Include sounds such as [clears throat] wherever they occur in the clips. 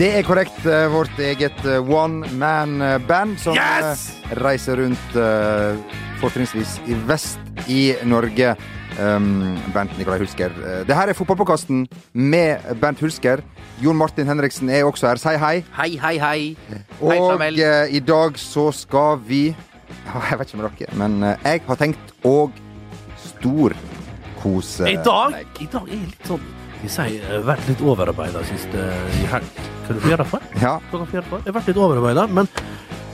Det er korrekt. eh, Vårt eget eh, one man-band som Yes! eh, reiser rundt eh, fortrinnsvis i vest i Norge. Um, Bernt Nikolai Hulsker. Eh, Det her er fotballpåkasten med Bernt Hulsker. Jon Martin Henriksen er også her. Si hei. Hei, hei, hei. Og hei, eh, i dag så skal vi [laughs] Jeg vet ikke med dere, men eh, jeg har tenkt å storkose I dag. I dag er jeg litt sånn Vi sier eh, vært litt overarbeida siste i helg. Kan du få gjøre det for? Ja, Klokka fire for. Jeg har vært litt overarbeida, men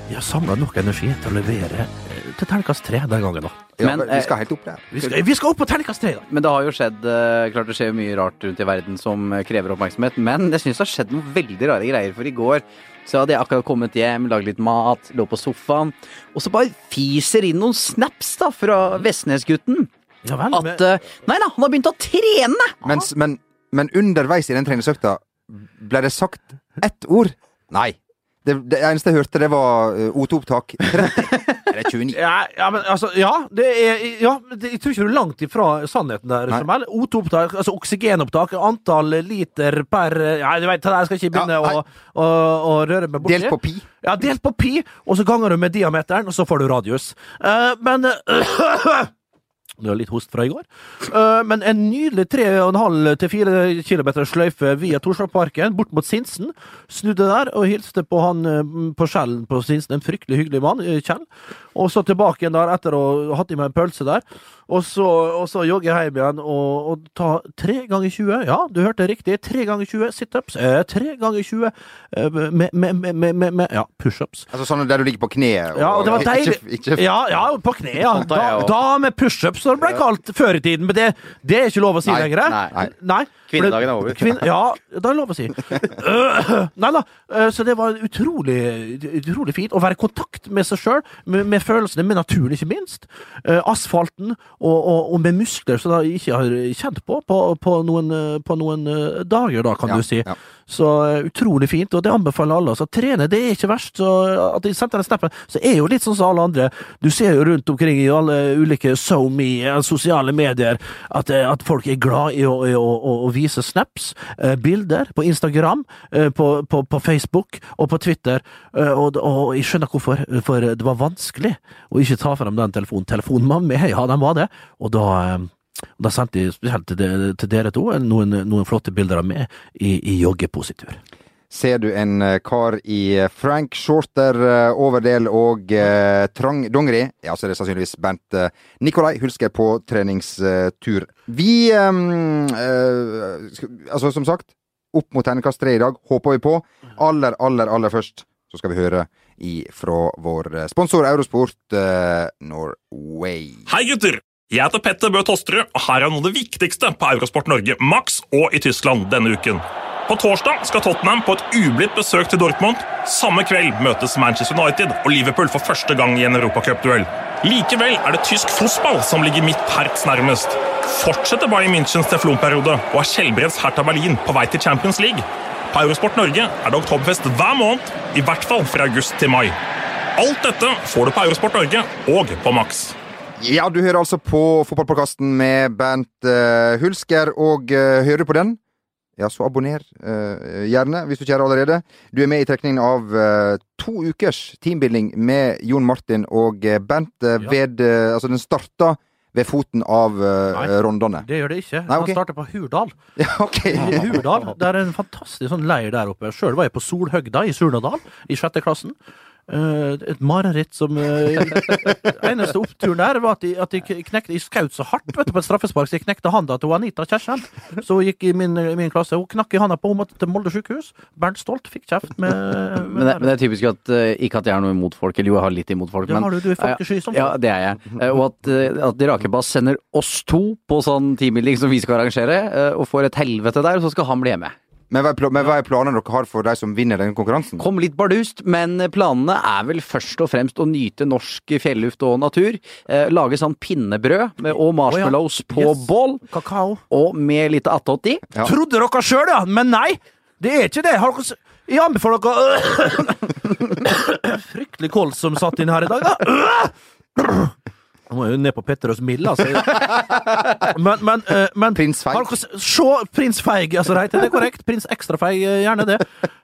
jeg har samla nok energi til å levere eh, til terningkast tre den gangen, da. ja Men, vi eh, skal helt opp der. Vi skal, vi skal opp på terningkast tre, da. Men det har jo skjedd eh, Klart det skjer mye rart rundt i verden som eh, krever oppmerksomhet. Men jeg syns det har skjedd noen veldig rare greier. For i går så hadde jeg akkurat kommet hjem, lagd litt mat, lå på sofaen. Og så bare fiser inn noen snaps da fra Vestnesgutten. Ja vel. At eh, Nei da, han har begynt å trene! Mens, men, men underveis i den treningsøkta ble det sagt ett ord. Nei. Det, det eneste jeg hørte, det var uh, O2-opptak 30. Eller 29. Ja, ja, men altså, ja, det er, ja det, jeg tror ikke du er langt ifra sannheten der. Nei. O2-opptak, altså oksygenopptak, antall liter per Ja, du vet, jeg skal ikke begynne Ja, å, å, å røre meg borti. Delt på pi. Ja, delt på pi, og så ganger du med diameteren, og så får du radius. Uh, men [clears throat] eh, Det var litt host fra i går. Eh, men en nydelig 3,5-4 km sløyfe via Torsdalparken, bort mot Sinsen. Snudde der og hilste på han eh, på Skjellen på Sinsen, en fryktelig hyggelig mann, eh, Kjell. Og så tilbake igjen der etter å ha hatt i meg en pølse der. Og så, og så jogge hjem igjen og, og ta tre ganger 20. Ja, du hørte riktig. Tre ganger 20 situps. Eh, tre ganger 20 eh, med, med, med, med, med, ja, pushups. Altså sånn der du ligger på kne. Ja, og det var deilig. Ikke, ikke, Ja, ja, på kne, ja. Da, da med pushups, som det ble kalt før i tiden. Men det, det er ikke lov å si lenger. Nei. nei. nei. Kvinnedagen er over. Kvinn, ja, det er lov å si. [laughs] Nei da. øh, Så det var utrolig, utrolig fint å være i kontakt med seg sjøl, med, med følelsene, med naturen, ikke minst. Øh, Asfalten, og, og, og med muskler som jeg ikke har kjent på på, på noen, øh, på noen dager, da, kan Ja, du si. ja. Så eh, utrolig fint, og det anbefaler alle. Så trene det er ikke verst. Så at de sendte den snappen, så er jo litt sånn som alle andre. Du ser jo rundt omkring i alle ulike SoMe, eh, sosiale medier, at, eh, at folk er glad i å, i å, å, å vise snaps, bilder, på Instagram, på, på, på Facebook og på Twitter. Og, og jeg skjønner hvorfor, for det var vanskelig å ikke ta frem den telefonen. Telefonen var ja, den var det. Og da da sendte jeg spesielt til, til dere to noen, noen flotte bilder av meg i, i joggepositur. Ser du en eh, kar i eh, Frank Shorter, eh, overdel og eh, trang dongeri, ja, så er det sannsynligvis Bernt eh, Nikolai Hulsker på treningstur. Vi ehm, eh, Altså, som sagt, opp mot terningkast tre i dag, håper vi på. Aller, aller, aller først så skal vi høre fra vår sponsor Eurosport eh, Norway. Hei gutter! Jeg heter Petter Bø Tosterud, og her er noe av det viktigste på Eurosport Norge, Max og i Tyskland denne uken. På torsdag skal Tottenham på et ublidt besøk til Dortmund. Samme kveld møtes Manchester United og Liverpool for første gang i en europacupduell. Likevel er det tysk fotball som ligger mitt herts nærmest. Fortsetter Bayern Münchens teflonperiode og er Skjelbreds Hertha Berlin på vei til Champions League. På Eurosport Norge er det oktoberfest hver måned, i hvert fall fra august til mai. Alt dette får du på Eurosport Norge og på Max. Ja, du hører altså på fotballpodkasten med Bernt uh, Hulsker, og uh, hører du på den? Ja, så abonner uh, gjerne, hvis du ikke er allerede. Du er med i trekningen av to ukers teambuilding med Jon Martin og Bernt Ja. ved Altså, den starta ved foten av Nei. rondene. Det gjør det ikke. Nei, okay. Han starter på Hurdal. [laughs] Ja, okay. Hurdal. Det er en fantastisk sånn leir der oppe. Sjøl var jeg på Solhøgda i Surnadal i sjette klassen. Eh, et mareritt som eh, [laughs] Eneste oppturen der var at de, at de knekte Jeg skjøt så hardt vet du, på et straffespark, så jeg knekte handa til Anita Kjersen. Så hun gikk i min, min klasse. Hun knakk i handa på hun måtte til Molde sykehus. Bernt Stolt fikk kjeft med, med Men det, men det er typisk at eh, ikke at jeg har noe imot folk, eller jo, jeg har litt imot folk, Det men har du, du er folkesky som Ja, det er jeg. Eh, Og at, eh, at Rakebass sender oss to på sånn teambuilding som vi skal arrangere, eh, og får et helvete der, og så skal han bli hjemme. Men hva er, men hva er planene dere har for de som vinner den konkurransen? Kom litt bardust, men planene er vel først og fremst å nyte norsk fjelluft og natur. Eh, lage sånn pinnebrød med, og marshmallows på Yes. bål, Kakao. og med litt attåt i. Ja. Trodde dere sjøl, ja! Men nei! Det er ikke det. Har dere Jeg anbefaler dere [coughs] Fryktelig kols som satt inn her i dag, da. Han må jo ned på Petter og altså. Men, men, uh, men Prins Feig. Se Prins Feig, altså, det er korrekt. Prins Ekstra Feig, eh, gjerne det.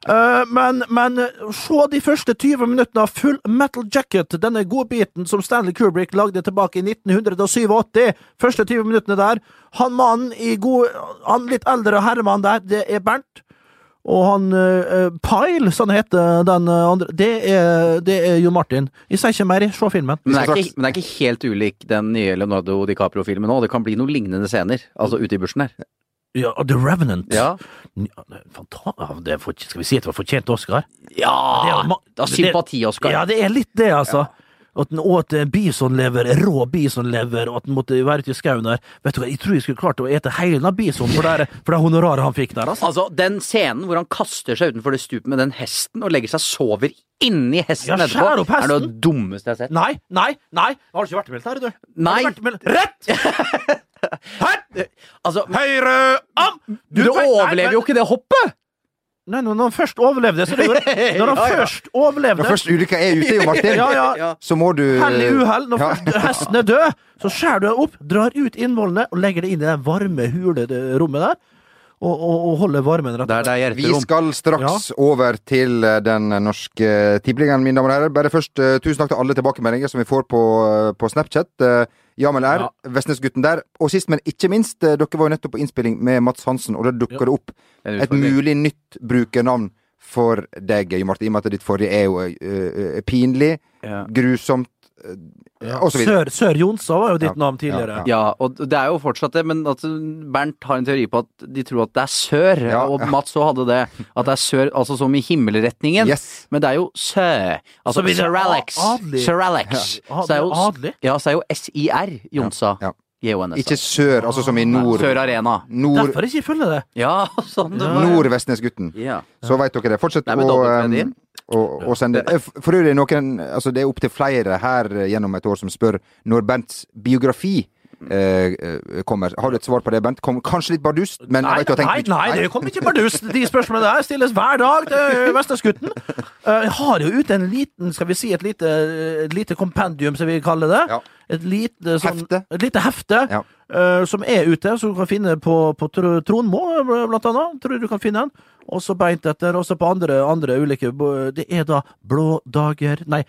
Uh, men, men se de første 20 minuttene av Full Metal Jacket, denne godbiten som Stanley Kubrick lagde tilbake i 1987. Første 20 minuttene der. Han mannen i god Han litt eldre herremann der, det er Bernt. Og han uh, Pyle, sånn heter den eh, andre, det er, det er Jo Martin. Jeg sier ikke mer, se filmen. Men det, er ikke, men det er ikke helt ulik den nye Leonardo DiCaprio-filmen nå. Det kan bli noen lignende scener. Altså ute i bushen her. Ja, The Revenant. Ja. Ja, det er ja, for, skal vi si at det var fortjent Oscar? Ja! Det er det- sympati-Oscar. Ja, det er litt det, altså. At den åt bisonlever, rå bisonlever, og at den måtte være ute i skauen der. Vet du hva, Jeg tror jeg skulle klart å ete hele den bisonen for det, for det honoraret han fikk der, altså. Altså, den scenen hvor han kaster seg utenfor det stupet med den hesten og legger seg sover inni hesten Ja, etterpå, opp hesten. er det dummeste jeg har sett. Nei, nei, nei! Har du ikke vært med her, du? Nei. Du vært Rett! [laughs] Her! Altså, Høyre arm! du, overlever jo ikke det hoppet! Nei, når han først overlevde, så det jo [laughs] Når han Ja, ja. først overlevde Når først ulykka er ute, Jo Martin, [laughs] [laughs] Ja, så må du Hell i uhell. Når Ja. først hesten er død, så skjærer du den opp, drar ut innvollene og legger det inn i det varme, hulede rommet der. Og, og, og holder varmen rett Der det er Vi skal straks over til eh, den norske tippeligaen, mine damer og herrer. Bare først, eh, tusen takk til alle tilbakemeldinger som vi får på, eh, på Snapchat. Uh, Jamel R, Ja. Vestnesgutten der. Og sist, men ikke minst, eh, dere var jo nettopp på innspilling med Mats Hansen, og da dukka Ja. det opp et mulig nytt brukernavn for deg, Jo Martin, i og med at ditt forrige er jo eh, pinlig, Ja. grusomt, eh, videre. Sør, Sør Jonsa var jo ditt Ja, navn tidligere. ja, Ja, og det er jo fortsatt det, men at Bernt har en teori på at de tror at det er sør, Ja, og. Mats òg hadde det. At det er sør, altså som i himmelretningen. Yes. Men det er jo sø. Altså Så blir det Sir Alex. Sir Alex. Ja, Så er jo, ja, så er jo SIR Jonsa. Ja, ja. Ikke sør, altså som i nord. Sør Arena. Nord, Derfor ikke følger det. Ja, [laughs] sånn det Ja. var. Nord-Vestnesgutten. Ja. Så veit dere det. Fortsett Det å, å, å sende Eh, For øvrig noen Altså, det er opptil flere her eh, gjennom et år som spør når Bents biografi eh, eh, kommer. Har du et svar på det, Bent? Kom, kanskje litt bardust, men Nei, jeg vet du har tenkt nei, nei, det kommer ikke bardust. De spørsmålene der stilles hver dag til Vestnesgutten. Eh, Jeg har jo ute en liten, skal vi si, et lite, et lite kompendium, som vi kaller det. Ja. Et lite, sånn, Hefte. Et lite hefte Ja. Uh, som er ute, som du kan finne på, på Trondmo, blant annet. Tror du kan finne den. Også beint etter, også på andre, andre ulike Det er da blå dager Nei.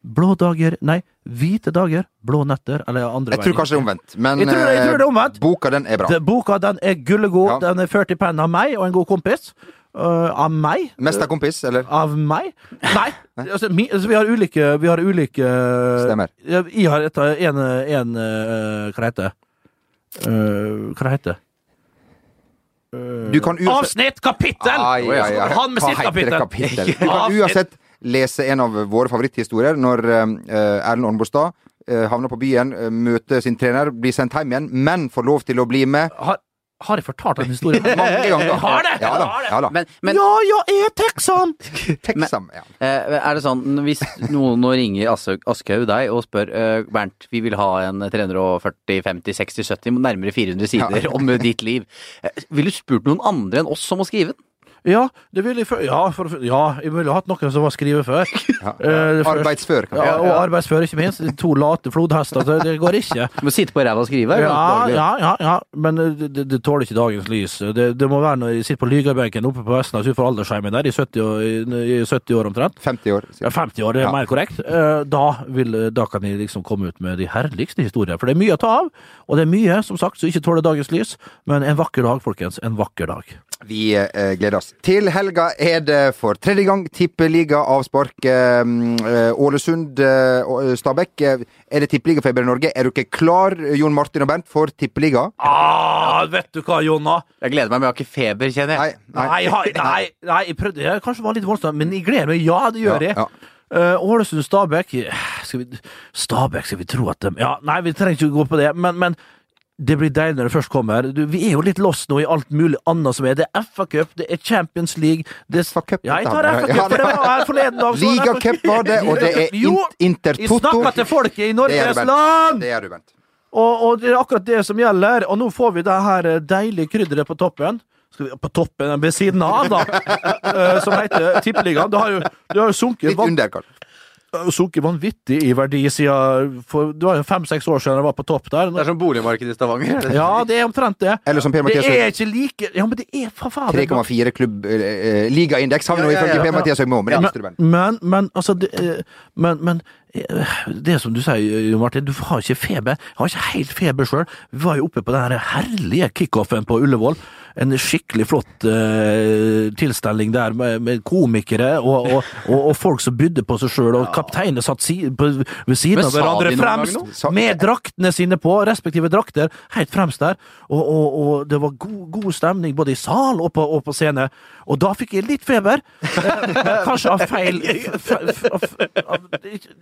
Blå dager Nei, hvite dager. Blå netter. Eller andre Jeg tror kanskje det er omvendt, men Jeg tror- jeg tror det er eh, omvendt. boka den er bra. De, boka den er gullegod. Ja. Den er ført i pennen av meg og en god kompis. Uh, av meg? Mest av kompis, eller? Av meg? Nei. Altså, mi, altså, vi har ulike Vi har ulike Stemmer. Jeg, Jeg har et, en, en uh, Hva heter det? Uh, hva heter det? Du kan uansett Avsnitt! Kapittel! Ai, ai, ai. Han med sitt kapittel. kapittel? Du kan uansett lese en av våre favoritthistorier når eh, Erlend Ornbostad eh, havner på byen, eh, møter sin trener, blir sendt hjem igjen, men får lov til å bli med Har, jeg fortalt den historien? mange ganger. [laughs] Har det? Ja da. Ja, da. Men, men ja, jeg er Texan! [laughs] Texan, ja. eh, er det sånn, hvis noen nå ringer Aschehoug deg og spør eh, Bernt, vi vil ha en 340, 50, 60, 70, nærmere 400 sider om ditt liv. Eh, Ville du spurt noen andre enn oss om å skrive den? Ja, det ville jeg før. Ja, for, ja, jeg ville hatt noen som var skrevet før. [laughs] ja. Eh, det Arbeidsfør, kan Ja, og arbeidsfør, ikke minst. To late flodhester. så Det går ikke. [laughs] Du må sitte på ræva og skrive? Ja, ja, ja, ja. men eh, det, det, det tåler ikke dagens lys. Det, det må være når jeg sitter på Lygabenken oppe på Vestlandet utenfor aldersheimen der, i 70, år- i, i 70 år omtrent. 50 år. Ja, 50 år, det er Ja. mer korrekt. Eh, Da, vil, da kan jeg liksom komme ut med de herligste historier. For det er mye å ta av, og det er mye, som sagt, som ikke tåler dagens lys. Men en vakker dag, folkens. En vakker dag. Vi eh, gleder oss. Til helga er det for tredje gang tippeliga-avspark. Eh, eh, Ålesund eh, Stabæk. Eh, er det tippeligafeber i Norge? Er dere klar, Jon Martin og Bernt, for tippeliga? Ah, vet du hva, Jonna? Jeg gleder meg, men jeg har ikke feber, kjenner jeg. Nei. Nei, nei, nei, nei, jeg prøvde jeg kanskje var litt voldsom, men jeg gleder meg. Ja, det gjør jeg. Ja, Eh, Ålesund Stabæk Stabæk, skal vi tro at de Ja, nei, vi trenger ikke gå på det, men, men det blir deilig når det først kommer. Du, vi er jo litt lost nå i alt mulig annet som er. Det er FA-cup, det er Champions League det er, Cup, Ja, jeg tar. FA-cup, for det var her forleden dag. så- Ligacup var det, og det er [laughs] Jo, in- Inter Jeg Toto. snakker til folket i Norges land! Det er du, Bent. Og, og det er akkurat det som gjelder. Og nå får vi det her eh, deilige krydderet på toppen. Skal vi, på toppen, ved siden av, da. [laughs] Eh, som heter Tippeligaen. Det har jo, det har jo sunket Litt under, kanskje. Sunket vanvittig i verdi siden for, Det var jo fem-seks år siden jeg var på topp der. Det er som boligmarkedet i Stavanger. er det? Ja, det er omtrent det. Eller som Det er ikke like Ja, men det er for faen 3,4 klubb eh, eh, ligaindeks har vi nå ifølge Per-Mathias Høgmo, men det. Men, men altså det, eh, Men, men eh, det er som du sier, Martin, du har ikke feber. Jeg har ikke helt feber sjøl. Vi var jo oppe på den her herlige kickoffen på Ullevål. En skikkelig flott uh, tilstelning der med, med komikere og, og, og, og folk som bydde på seg sjøl, og kapteinene satt si, på, ved siden av hverandre fremst, med draktene sine på, respektive drakter, helt fremst der. Og det var god, god stemning både i sal og på, og på scene. Og da fikk jeg litt feber. Eh, Kanskje av feil [laughs] f, f, f, av,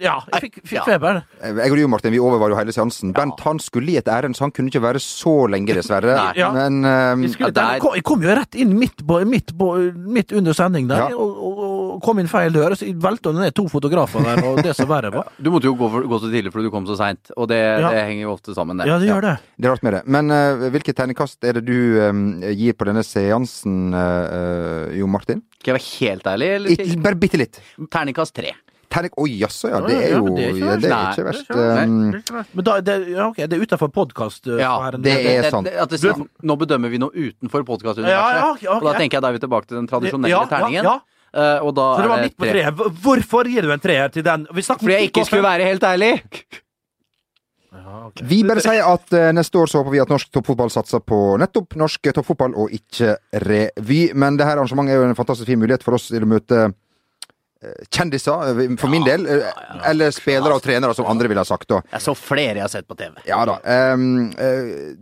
Ja, jeg fikk, fikk Ja. feber. Jeg og du, Martin, vi overvar jo hele seansen. Bent han skulle i et ærend, så han kunne ikke være så lenge, dessverre. Nei. Ja. Men um, Jeg, skulle, Ja, der- jeg, kom, jeg kom jo rett inn midt, på, midt, på, midt under sending der, Ja. og, og, og kom inn feil dør. Så jeg velta ned to fotografer der, og det som verre var. [laughs] Du måtte jo gå, for, gå så tidlig fordi du kom så seint, og det, Ja. det henger jo ofte sammen, det. Ja, det gjør det. det er rart med det. Men uh, hvilket tegnekast er det du um, gir på denne seansen, uh, Jo Martin? Skal jeg være helt ærlig, bare bitte litt. Terningkast tre. Terning Oi, jaså, ja. Det er jo det er ikke ja, det er verst. Men da, det, ja, ok, det er utenfor podkast. Ja, det er sant. At det, sier- nå bedømmer vi noe utenfor podkastuniverset. Ja, ja. Og da tenker jeg da er vi tilbake til den tradisjonelle ja, terningen. Ja, ja. Uh, og da Så det var midt på treet. Hvor- Hvorfor gir du en treer til den? Vi Fordi jeg ikke skulle være helt ærlig! Ja, okay. Vi bare sier at uh, neste år så håper vi at norsk toppfotball satser på nettopp norsk toppfotball og ikke revy. Men det her arrangementet er jo en fantastisk fin mulighet for oss til å møte eh, kjendiser, eh, for min del. eh, Eller spillere og trenere, som andre ville ha sagt. da. Jeg så flere jeg har sett på TV. Ja da. Um, uh,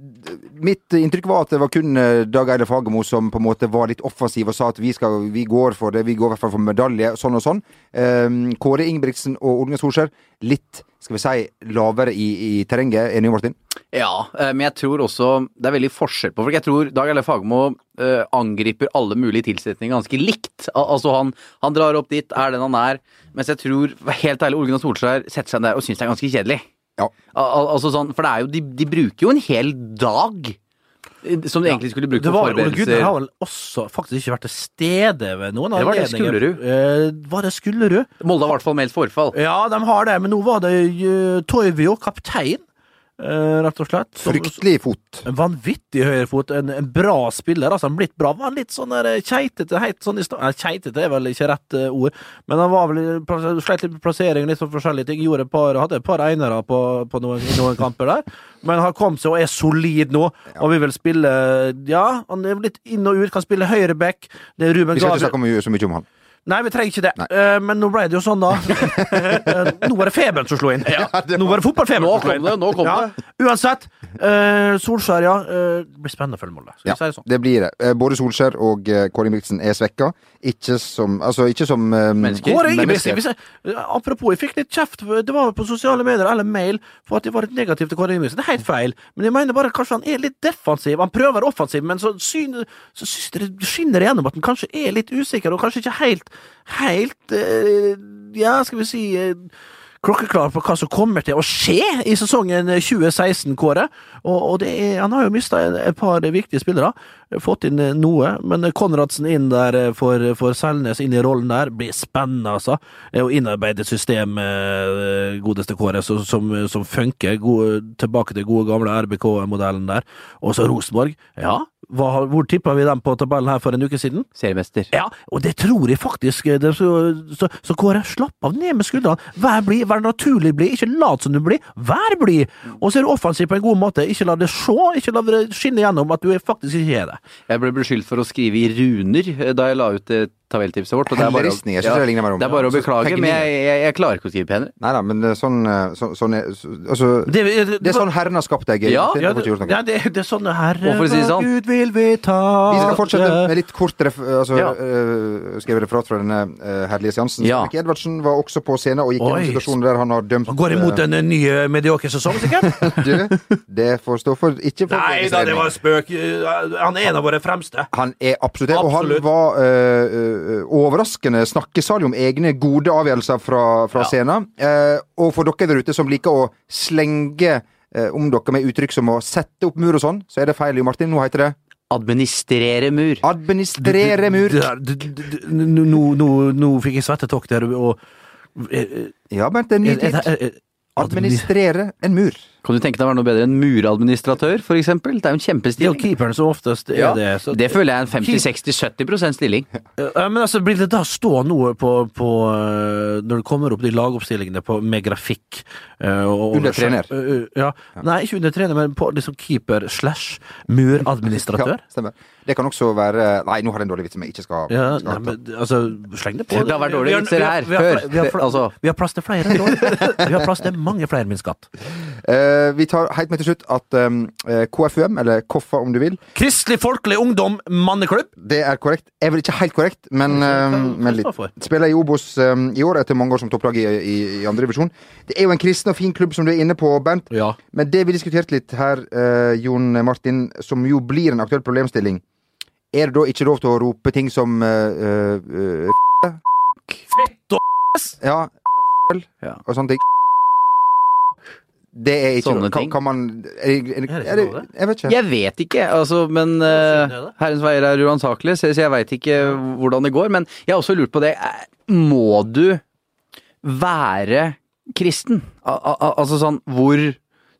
mitt inntrykk var at det var kun Dag Eile Fagermo som på en måte var litt offensiv og sa at vi, skal, vi går for det, vi går i hvert fall for medalje, sånn og sånn. Um, Kåre Ingebrigtsen og Ole Solskjær litt skal vi si, lavere i, i terrenget. Enig, Martin? Ja, eh, men jeg tror også det er veldig forskjell på folk. Jeg tror Dag Eilif Fagermo eh, angriper alle mulige tilsetninger ganske likt. Al altså han, han drar opp dit, er den han er. Mens jeg tror, helt ærlig, Ole Gunnar Solskjær setter seg der og syns det er ganske kjedelig. Ja. Al al altså sånn, for det er jo, de, de bruker jo en hel dag som de egentlig skulle brukt Det på forberedelser. Ole Gunnar har vel også faktisk ikke vært til stede ved noen Det var det anledninger. Skullerud. Eh, var det Skullerud? Molde har i hvert fall meldt forfall. Ja, de har det, men nå var det uh, Toivio, kaptein, eh, rett og slett. som- Fryktelig fot. En vanvittig høyrefot, en, en bra spiller. altså Han blitt bra. Var litt sånn der keitete helt sånn i stad. Keitete er vel ikke rett eh, ord, men han var vel sleit litt med plassering, litt sånn forskjellige ting. Gjorde et par, hadde et par einere på, på noen, noen kamper der, men har kommet seg og er solid nå. Og vi vil spille Ja, han er litt inn og ut, kan spille høyreback. Det er Ruben Vi skal ikke Gabriel. snakke så mye om han. Nei, vi trenger ikke det. Eh, men nå ble det jo sånn, da. [laughs] Eh, nå var det feberen som slo inn. [laughs] Nå var det fotballfeberen som slo inn. det, nå kom ja. det. Uansett, Uh, Solskjær, ja. det blir spennende å følge Molde. Skal Ja, si det sånn? det blir det. Både Solskjær og Kåre Ingebrigtsen er svekka. Ikke som Altså, ikke som eh, Mennesker. Kåre. Ingebrigtsen, jeg, apropos, jeg fikk litt kjeft, det var på sosiale medier eller mail, for at jeg var litt negativ til Kåre Ingebrigtsen. Det er helt feil, men jeg mener bare kanskje han er litt defensiv. Han prøver offensiv, men så, syn, så synes jeg det skinner igjennom at han kanskje er litt usikker, og kanskje ikke helt, helt eh, Ja, skal vi si eh, klokkeklar på hva som kommer til å skje i sesongen 2016, Kåre. Og, og er, han har jo mista et par viktige spillere. Fått inn eh, noe, men Konradsen inn der for, for Selnes, inn i rollen der, blir spennende, altså. Å innarbeide et system, godeste Kåre, som, som, som funker. Gode, tilbake til gode, gamle RBK-modellen der. Og så Rosenborg. Ja, hva, hvor tippa vi dem på tabellen her for en uke siden? Seriemester. Ja, og det tror jeg faktisk. eh, Det, så, så, så Kåre, slapp av ned med skuldrene. Vær blid, vær naturlig blid. Ikke lat som du blir, vær blid! Og så er du offensiv på en god måte. Ikke la det se, ikke la det skinne gjennom at du faktisk ikke er det. Jeg ble beskyldt for å skrive i runer eh, da jeg la ut eh, tabelltipset vårt. og det er bare å- ja, det er bare å beklage, men jeg, jeg, jeg klarer ikke å skrive penere. Nei da, men det er sånn, eh, så, sånn er, så, altså, Det, det, det er sånn Herren har skapt deg. Ja, ja, ja, det, er sånn Herre, Og si sånn- Gud vil vi ta Vi skal fortsette med litt kort ref altså, Ja. uh, skrevet referat fra denne uh, herlige seansen. Ja. Henrik Edvardsen var også på scenen og gikk i en situasjon der han har dømt Han går imot den nye ny eh, medioker sesong, sikkert? [laughs] Du, det får stå for ikke for Nei da, det var spøk. Eh, Han er en av våre fremste. Han er absolutt det, og han var uh, overraskende snakkesalig om egne gode avgjørelser fra, fra Ja. scenen. Eh, og for dere der ute som liker å slenge eh, om dere med uttrykk som å sette opp mur og sånn, så er det feil, Jo Martin. Nå heter det Administrere mur. administrere mur. Der- Nå, fikk jeg svettetokter, og Eh, Ja, Bernt, det er ny eh, tid. eh, eh, Administrere en mur. Kan du tenke deg å være noe bedre enn muradministratør, eksempel? Det er jo en Det er jo kjempestilling. keeperen som oftest er Ja, det. Så, det føler jeg er en 50-60-70% stilling. Ja, men altså, blir det da stå noe på, på eh, Når det kommer opp de lagoppstillingene på, med grafikk eh, og, Under trener. Eh, ja. Nei, ikke under trener, men på liksom keeper slash muradministratør. [laughs] Ja, stemmer. Det kan også være Nei, nå har jeg en dårlig vits som jeg ikke skal, Ja, skal nei, men altså, sleng det på. Det har vært dårlige vitser vi har- her vi har- før. Vi har, vi har, Altså- vi har plass til flere. [laughs] Vi har plass til mange flere, min skatt. Eh, vi tar helt med til slutt at um, eh, KFUM, eller Koffa om du vil, Kristelig Folkelig Ungdom Manneklubb. det er korrekt. Er vel ikke helt korrekt, men, men litt. Spiller i Obos um, i år, etter mange år som topplag i, i, i andre divisjon. Det er jo en kristen og fin klubb, som du er inne på, Bernt. Ja. Men det vi diskuterte litt her, eh, Jon Martin, som jo blir en aktuell problemstilling, er det da ikke lov til å rope ting som uh, uh, Fett og Ja, Ja. og sånne ting. Det er ikke Sånne lov. Kan, ting. kan man er, det- er, Er er det. Jeg vet ikke. Jeg vet ikke, altså, men uh? Herrens veier er uransakelige, så jeg veit ikke hvordan det går. Men jeg har også lurt på det. eh, Må du være kristen? Al al altså sånn, hvor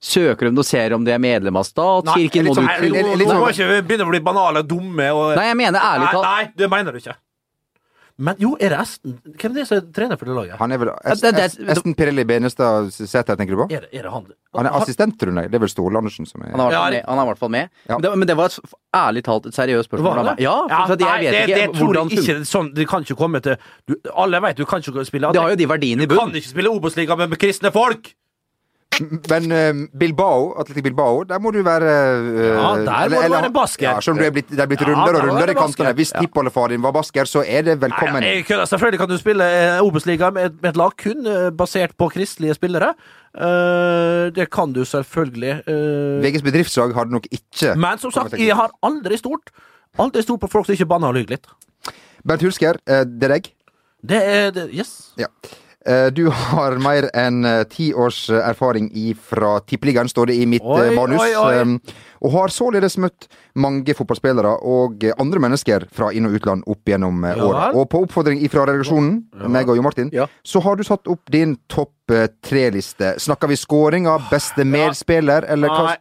søker de og ser om de er medlem av statskirken? Nei, Må litt du sånn- nå litt nå sånn- må ikke begynne å bli banale og dumme. Og, Nei, jeg mener ærlig nei, nei, det mener du ikke. Men jo, er det Esten Hvem er det som er trener for det laget? Han er vel Ja, det- Esten Pirelli Benestad Sæter, tenker du på? Er det, er det han? Han er assistent, tror jeg. Det er vel Ståle Andersen som er Han Ja, er i hvert fall med. Ja. Men, det, men det var et, ærlig talt et seriøst spørsmål. Var det? Ja, for, for at jeg nei, vet det, ikke det tror hvordan jeg ikke sånn, Det kan ikke komme til du, Alle vet du kan ikke spille Det har jo de verdiene i Du kan ikke spille Obos-liga med, med kristne folk! Men uh, Bilbao, Atletic Bilbao, der må du være uh, Ja, der må du være basker. Ja, selv om du er blitt, det er blitt rundere ja, og rundere i kantene. Hvis Hvis tippoldefaren din var basker, så er det Nei, velkommen. jeg. Selvfølgelig kan du spille eh, Obos-liga med, med et lag kun basert på kristelige spillere. Uh, det kan du selvfølgelig. VGs bedriftslag hadde nok ikke men som sagt, jeg har aldri stort Aldri stort på folk som ikke banner og lyver litt. Bernt Hulsker, det er deg. Det er det, Yes. Ja. Eh, Du har mer enn eh, ti års eh, erfaring fra Tippeligaen, står det i mitt Oi, manus. oi, oi. Um, Og har således møtt mange fotballspillere og andre mennesker fra inn- og utland opp gjennom Ja året. Og på oppfordring fra redaksjonen, meg og Jo Martin, Ja. så har du satt opp din topp tre-liste. Snakker vi scoring av beste medspiller, eller hva? Nei,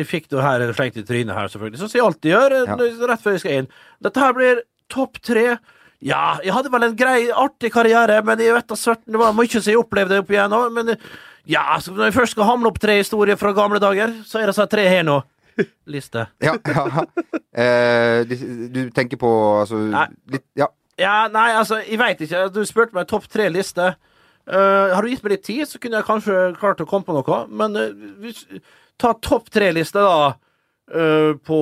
jeg fikk det her flengt i trynet her, selvfølgelig. Sånn som jeg alltid gjør, Ja. rett før jeg skal inn. Dette her blir topp tre. Ja, jeg hadde vel en grei, artig karriere, men jeg vet da svarten, det var mye som jeg opplevde opp igjennom. Men eh, ja, så når jeg først skal hamle opp tre historier fra gamle dager, så er det sånn tre her nå. Liste. [laughs] Ja, ja. Eh, du, tenker på altså Nei. litt Ja. Ja, nei, altså, jeg veit ikke. Du spurte meg topp tre-liste. Uh, har du gitt meg litt tid, så kunne jeg kanskje klart å komme på noe. Men uh, ta topp tre-liste, da. Eh, på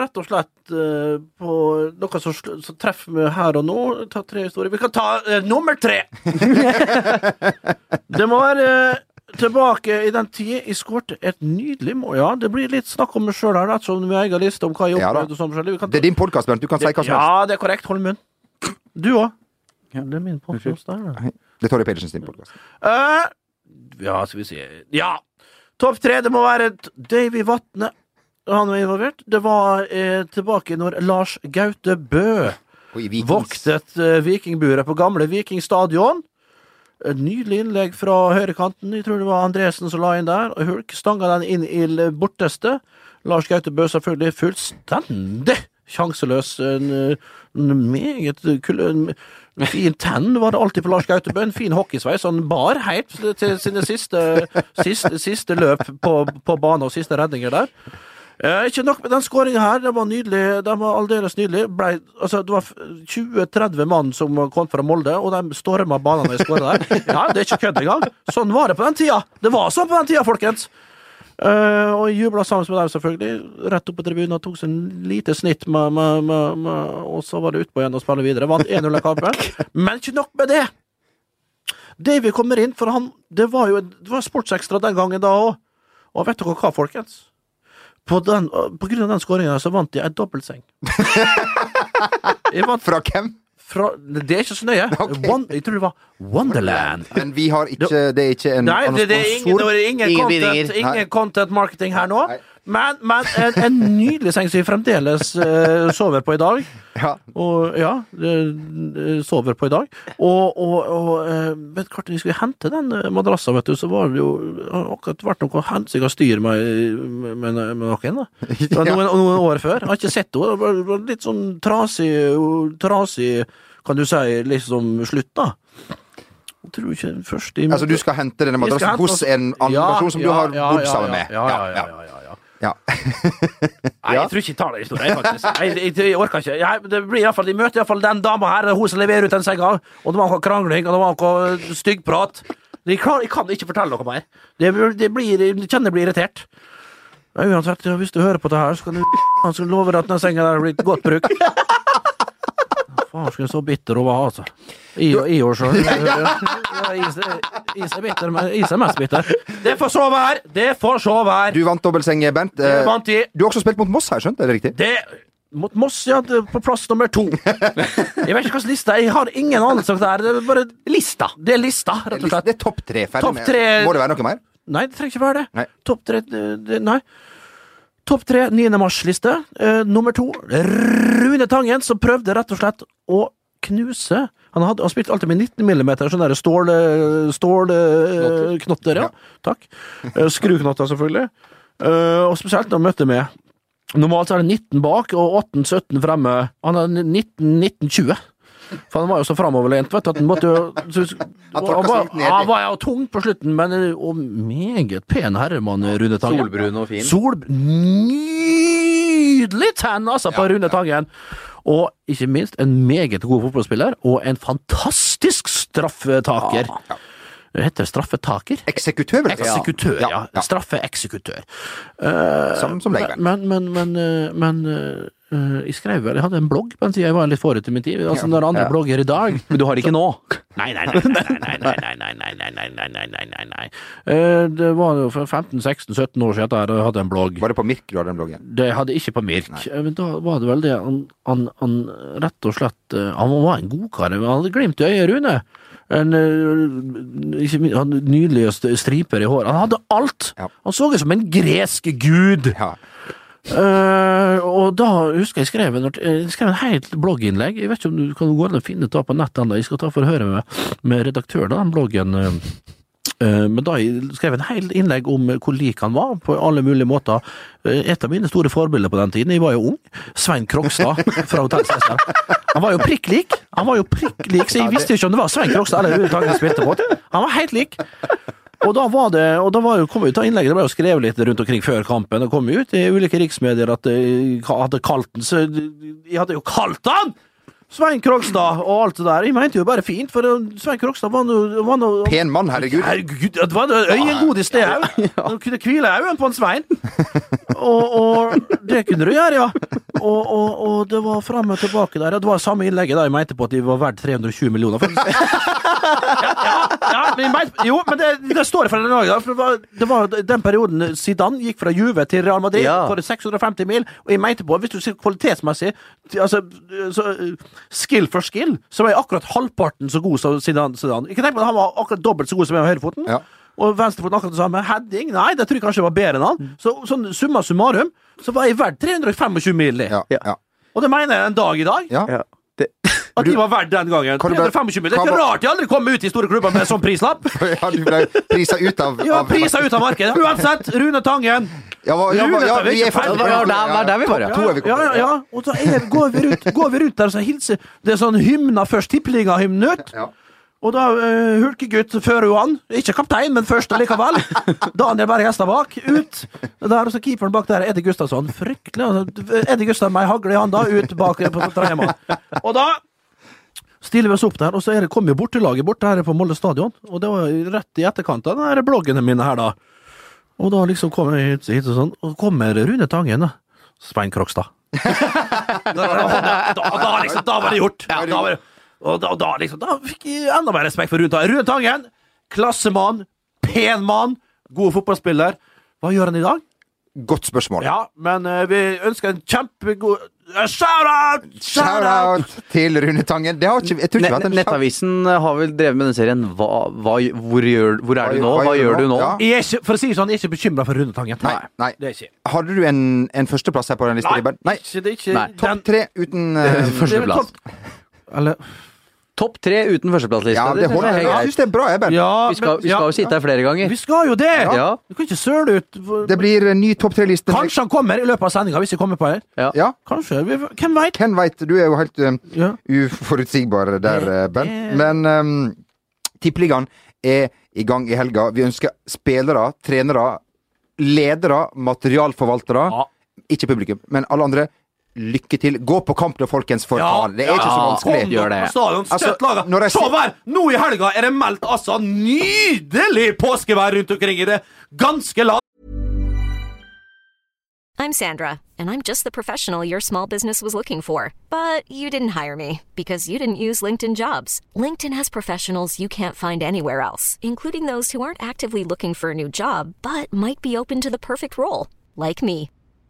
rett og slett eh, på noe som, som treffer meg her og nå. Ta tre historier. Vi kan ta uh, nummer tre! [laughs] det må være eh, tilbake i den tid jeg skårte et nydelig mål. Ja, det blir litt snakk om meg sjøl her, ettersom vi har egen liste om hva jeg opplevde. Ja, sånn forskjellig. Vi kan ta- Det er din podkast, Bernt. Du kan si hva som helst. ja, det er korrekt. Hold munn. Du òg. Det er min podkast der. da. Det er Torje Pedersen sin podkast. Uh, ja, skal vi si Ja. Topp tre, det må være Davy Vatne. Han var involvert. Det var eh, tilbake når Lars Gaute Bø voktet eh, vikingburet på gamle Viking stadion. Et nydelig innlegg fra høyrekanten. Jeg tror det var Andresen som la inn der. Og Hulk stanga den inn i borteste. Lars Gaute Bø selvfølgelig fullstendig sjanseløs. En, eh, en meget kul... En fin tenn var det alltid på Lars Gaute Bø. En fin hockeysveis. Han bar helt til sine siste, siste, siste løp på, på banen og siste redninger der. Eh, ikke nok med den skåringa her, den var nydelig. Den var aldeles nydelig. Ble, altså, det var 20-30 mann som kom fra Molde, og de storma banen da jeg skåra der. [laughs] Ja, det er ikke kødd engang. Sånn var det på den tida. Det var sånn på den tida, folkens. Eh, og jeg jubla sammen med dem, selvfølgelig. Rett opp på tribunen og tok seg en lite snitt, med, med, med, og så var det utpå igjen og spille videre. Vant 1-0 av kampen. [laughs] Men ikke nok med det! Davy kommer inn, for han Det var jo det var sportsekstra den gangen da òg. Og vet dere hva, folkens? På, den, på grunn av den skåringa så vant jeg ei dobbeltseng. [laughs] jeg vant Fra hvem? fra Det er ikke så nøye. Okay. One, jeg tror det var Wonderland. Men vi har ikke Det er ikke en Nei, det, det er ingen, sponsor. det er ingen, Ingen content, ingen content marketing her nå. Nei. Men, men en, en nydelig seng som vi fremdeles uh, sover på i dag. Ja. Og ja, uh, sover på i dag. Og, og, og eh, vet du, vi skulle hente den madrassa, vet du, så var det jo akkurat vært noe hensika å styre med, med, med noen. da. [laughs] Ja. noen, noen år før. Jeg har ikke sett henne. Litt sånn trasig, trasig kan du si, liksom slutt, da. Altså, du skal hente denne madrassen hos en annen Ja, person som du har ja, bodd ja, sammen ja, med. Ja, ja, ja. Ja. Nei, jeg tror ikke jeg tar den historien, faktisk. Jeg, jeg, jeg orker ikke. Jeg, det blir i hvert fall, jeg møter iallfall den dama her, hun som leverer ut den senga, og det var noe krangling, og det var noe styggprat. Jeg, jeg kan ikke fortelle noe mer. Det, blir- det blir, jeg kjenner jeg blir irritert. Men uansett, hvis du hører på det her, så kan du love at den senga der blir godt brukt. [laughs] Jeg så bitter hun var, altså. I år sjøl. [laughs] Is er bitter, men is er mest bitter. Det får så være! Det får så være! Du vant dobbeltseng, Bent. Eh, vant i. Du har også spilt mot Moss her, skjønte jeg det riktig? Det mot Moss, ja. På plass nummer to. [laughs] Jeg vet ikke hvilken liste Jeg har ingen anelse om det er. Det er bare lista. Det er lista, rett og slett. Det er topp tre. Ferdig med tre. Må det være noe mer? Nei, det trenger ikke være det. Nei. Topp tre Nei. Topp tre 9. mars-liste. Uh, nummer to Rune Tangen, som prøvde rett og slett å knuse Han hadde han spilte alltid med 19 mm sånne der stål... Stålknotter, ja. Takk. Uh, Skruknotter, selvfølgelig. Og spesielt da han møtte med Normalt så er det 19 bak og 18-17 fremme. Han er 19-20. For han var jo så framoverlent, vet du, at han måtte jo Han han, var, han var jo tung på slutten, men og meget pen herremann, Rune Tangen. Solbrun og fin. Sol... Nydelig tenn, altså, på Rune Tangen. Og ikke minst en meget god fotballspiller, og en fantastisk straffetaker. Det heter straffetaker? Eksekutør, vel? Eksekutør, ja. Ja, ja. Straffeeksekutør. Som, som legger. Men, men, men, eh, men eh, eh, jeg skrev vel Jeg hadde en blogg på den tida jeg var litt forut i min tid. Altså når andre Ja. blogger i dag Men du har ikke nå? Nei, nei, nei, nei, nei, nei, nei, nei, nei, nei, nei, nei, nei, nei, nei. Eh, Det var jo for 15-16-17 år siden jeg hadde en blogg. Var det på Mirk du hadde den bloggen? Det jeg hadde ikke på Mirk. Nei. Men da var det vel det han, han, han rett og slett eh, Han var en godkar. men Han hadde glimt i øyet, Rune. En, eh, han nydelige striper i håret. Han hadde alt! Ja. Han så ut som en gresk gud! Ja. Eh, og da husker jeg skrev, en jeg skrev en helt blogginnlegg. Jeg vet ikke om du kan gå inn og finne det på nettet ennå. Jeg skal ta for å høre med, med redaktøren av den bloggen. eh, eh, men da jeg skrev en helt innlegg om hvor lik han var, på alle mulige måter. Eh, Et av mine store forbilder på den tiden, jeg var jo ung, Svein Krogstad [laughs] fra Hotell Cæsar. Han var jo prikk lik, han var jo prikk lik, så jeg visste ikke om det var Svein Krogstad eller Rune Tangen spilte mot. Han var helt lik. Og da var det, og da var jo, kom ut av innlegget, det ble jo skrevet litt rundt omkring før kampen, det kom ut i ulike riksmedier at de hadde kalt den, så De hadde jo kalt han! Svein Krogstad og alt det der. Jeg mente jo bare fint, for Svein Krogstad var nå Pen mann, herregud. Herregud, det var det i det òg! Du kunne hvile øynene på en Svein. Og, og det kunne du gjøre, ja. Og, og, og det var fram og tilbake der. Det var samme innlegget da jeg mente på at de var verdt 320 millioner. faktisk. [laughs] Ja, men jo, men det, det står for den dagen. For det var, det var den perioden Zidane gikk fra Juve til Real Madrid Ja. for 650 mil, og jeg mente på, hvis du ser kvalitetsmessig, altså så, skill for skill, så var jeg akkurat halvparten så god som Zidane. Zidane. Ikke tenk på at han var akkurat dobbelt så god som jeg med høyrefoten. Ja. Og venstrefoten akkurat det samme. Heading? Nei, det tror jeg kanskje var bedre enn han. Så sånn summa summarum, så var jeg verdt 325 mil. Ja, ja. Og det mener jeg en dag i dag. ja. Ja. Det, [laughs] At de var verdt den gangen. Kan du bare- 325 mill. Det er ikke rart de aldri kom ut i store klubber med en sånn prislapp. [laughs] ja du ble prisa ut av, Ja, av prisa ut av markedet. Uansett, Rune Tangen. Ja, hva- ja, ja, vi er fortsatt det var der- der vi var, ja. Topp to er vi Ja, ja, ja. Og så er, går, vi rundt, går vi rundt der og så hilser Det er sånn hymna først, tippeliga-hymnen ut. Ja. Og da uh, hulkegutt fører jo han. Ikke kaptein, men først likevel. Daniel Berg Hestad bak. Ut. Der, og så keeperen bak der, Eddie Gustavsson. Fryktelig. altså. Eddie Gustav med ei hagle i handa, ut bak på tredjemann. [laughs] Og da stiller vi oss opp der, og så er det, kommer jo bortelaget bort her på Molde stadion. Og det var rett i etterkant av den her bloggene mine her, da. Og da liksom kommer jeg hit, hit og sånn, og kommer Rune Tangen, da. Svein Krokstad. [laughs] da, da, da, liksom, da var det gjort. Ja, da var og da, da, liksom, da fikk jeg enda mer respekt for Rune Tangen. Rune Tangen, klassemann, pen mann, god fotballspiller. Hva gjør han i dag? Godt spørsmål. Ja, men uh, vi ønsker en kjempegod uh, Shout-out! Shout-out til Rune Tangen. Det har ikke, jeg tror ikke shout- Nettavisen har vel drevet med den serien. Hva, hva, hvor, gjør, hvor er du nå? Hva gjør du nå? Ja. Jeg er ikke, for å si sånn, jeg er ikke bekymra for Rune Tangen. Nei, nei. Det er ikke. Hadde du en, en førsteplass her på den lista, Nei, Nei. ikke, det er ikke Topp tre uten uh, [laughs] Førsteplass. er Eller Topp tre uten førsteplassliste. Ja, det jeg holder. er Jeg greit. syns det er bra, Eben. Ja, Vi skal, vi skal ja, jo sitte her flere ganger. Vi skal jo det! Ja. Du kan ikke søle ut. Det blir en ny topp tre-liste. Kanskje han kommer i løpet av sendinga, hvis vi kommer på her. Ja. Kanskje. Vi, hvem veit? Hvem veit? Du er jo helt um, uforutsigbar der, eh, Bent. Men um, Tippeligaen er i gang i helga. Vi ønsker spillere, trenere, ledere, materialforvaltere. Ja. Ikke publikum, men alle andre. Lykke til. Gå på kamp da, folkens, for Ja, faen. Det er ikke så vanskelig. Gjør det. stadion, Altså, Se her! Nå i helga er det meldt altså nydelig påskevær rundt omkring i det ganske land. I'm Sandra, and I'm just the professional your small business was looking for. But you didn't hire me because you didn't use LinkedIn jobs. LinkedIn has professionals you can't find anywhere else, including those who aren't actively looking for a new job but might be open to the perfect role, like me.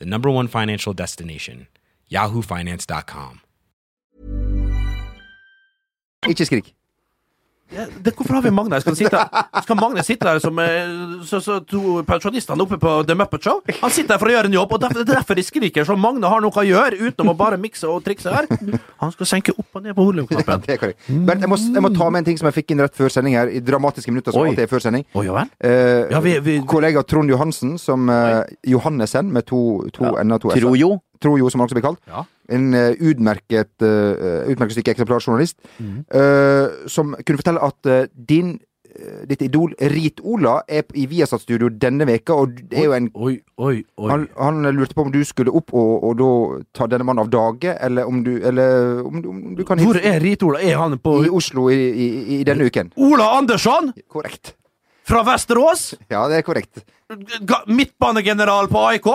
the number one financial destination, yahoofinance.com. Ikke skrik. Ja, det, hvorfor har vi Magne? Skal, sitte, skal Magne sitte der som eh, så, så to pensjonistene oppe på The Muppet Show? Han sitter der for å gjøre en jobb, og derfor, det er derfor de skriker. Så Magne har noe å gjøre utenom å bare mikse og trikse her. Han skal senke opp og ned på Ja, volumknappen. det. Bernt, jeg må, jeg må ta med en ting som jeg fikk inn rett før sending her, i dramatiske minutter som alltid er før sending. Oi, ja vel? Eh, Ja, vi, vi, Kollega Trond Johansen, som eh, Johannesen med to, to n-er og to s-er. Trojo. Trojo, som han også blir kalt. Ja. En uh, utmerket, uh, utmerket stykke eksemplarjournalist, Mm. Uh, som kunne fortelle at din ditt idol Rit-Ola er i Viasat-studio denne veka, og det er jo en Oi, oi, oi. han, han lurte på om du skulle opp og, og da ta denne mannen av dage, eller om du, eller om, du- om du kan Hvor er Rit-Ola? Er han på I Oslo i, i, i denne uken. Ola Andersson Korrekt. fra Vesterås? Ja, det er korrekt. Midtbanegeneral på AIK?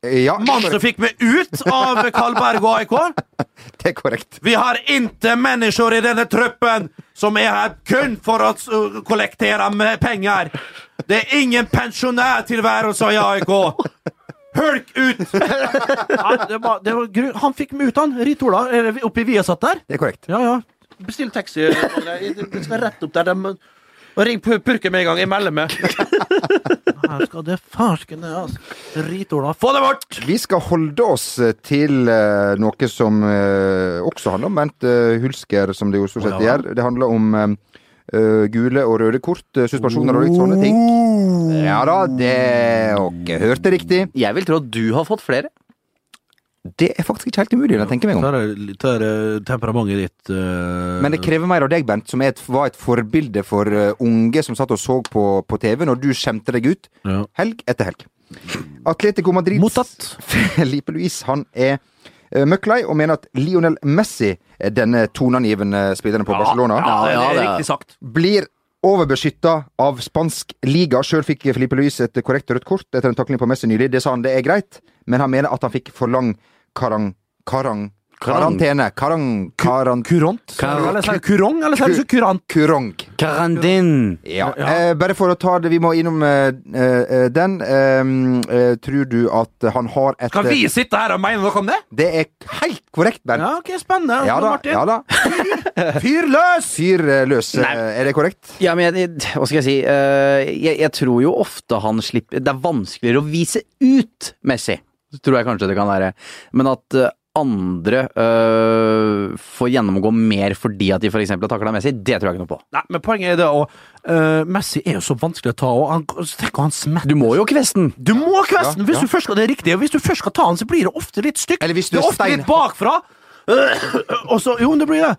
Ja, Mannen som fikk meg ut av Kalberg og AIK? [laughs] det er korrekt. Vi har ikke mennesker i denne truppen som er her kun for å kollektere med penger. Det er ingen pensjonærtilværelse i AIK. Hulk ut! [laughs] Ja, det var, det var gru han fikk meg ut, han. Rit-Ola. Er det Oppe i Viasat der? Det er korrekt. Ja, ja. Bestill taxi. Det skal rett opp der. De, og ring Pu- Purke med en gang. Jeg melder meg. [laughs] Her skal det farskende altså. Rit-Ola. Få det bort! Vi skal holde oss til uh, noe som uh, også handler om Bent uh, Hulsker, som det jo stort sett sett ja gjør. Det handler om gule og røde kort, uh, suspensjoner og litt sånne ting. Ja da, det Dere hørte riktig. Jeg vil tro at du har fått flere. Det er faktisk ikke helt umulig, når jeg tenker meg om. Det er, det er temperamentet ditt uh... Men det krever mer av deg, Bent, som er et, var et forbilde for eh, unge som satt og så på, på TV når du skjemte deg ut Ja. helg etter helg. Atletico Madrid Mottatt. [laughs] Felipe Luis han er uh, møkklei og mener at Lionel Messi, denne toneangivende spilleren på Barcelona, Ja, Ja, det er det er- riktig sagt. blir overbeskytta av spansk liga. Sjøl fikk Felipe Luis et korrekt rødt kort etter en takling på Messi nylig. Det sa han det er greit, men han mener at han fikk for lang karang... karang karantene. Karang... karant... Kurant? Kurong, eller sier du kurant? Kurong. Karandin! Ja. Eh, bare for å ta det, vi må innom eh, eh, den. Eh, eh, tror du at han har et Kan vi sitte her og mene noe om det? Det er helt korrekt, Bernt. Ja, ok, spennende. Ja da. Martin. ja da. [laughs] Fyr løs! Fyr eh, løs. Nei. Eh, Er det korrekt? Ja, men jeg, hva skal jeg si Eh, jeg, jeg tror jo ofte han slipper Det er vanskeligere å vise ut Messi, tror jeg kanskje det kan være. Men at eh, andre øh, får gjennomgå mer fordi at de f.eks. har takla Messi, det tror jeg ikke noe på. Nei, men poenget er det å eh, Messi er jo så vanskelig å ta, og han, tenk om han smetter Du må jo kveste den! Du må kveste den! Ja, Hvis ja. du først skal det er riktig, og hvis du først skal ta den, så blir det ofte litt stygt. Eller hvis du det er er ofte stein- litt bakfra. [coughs] og så Jo, det blir det.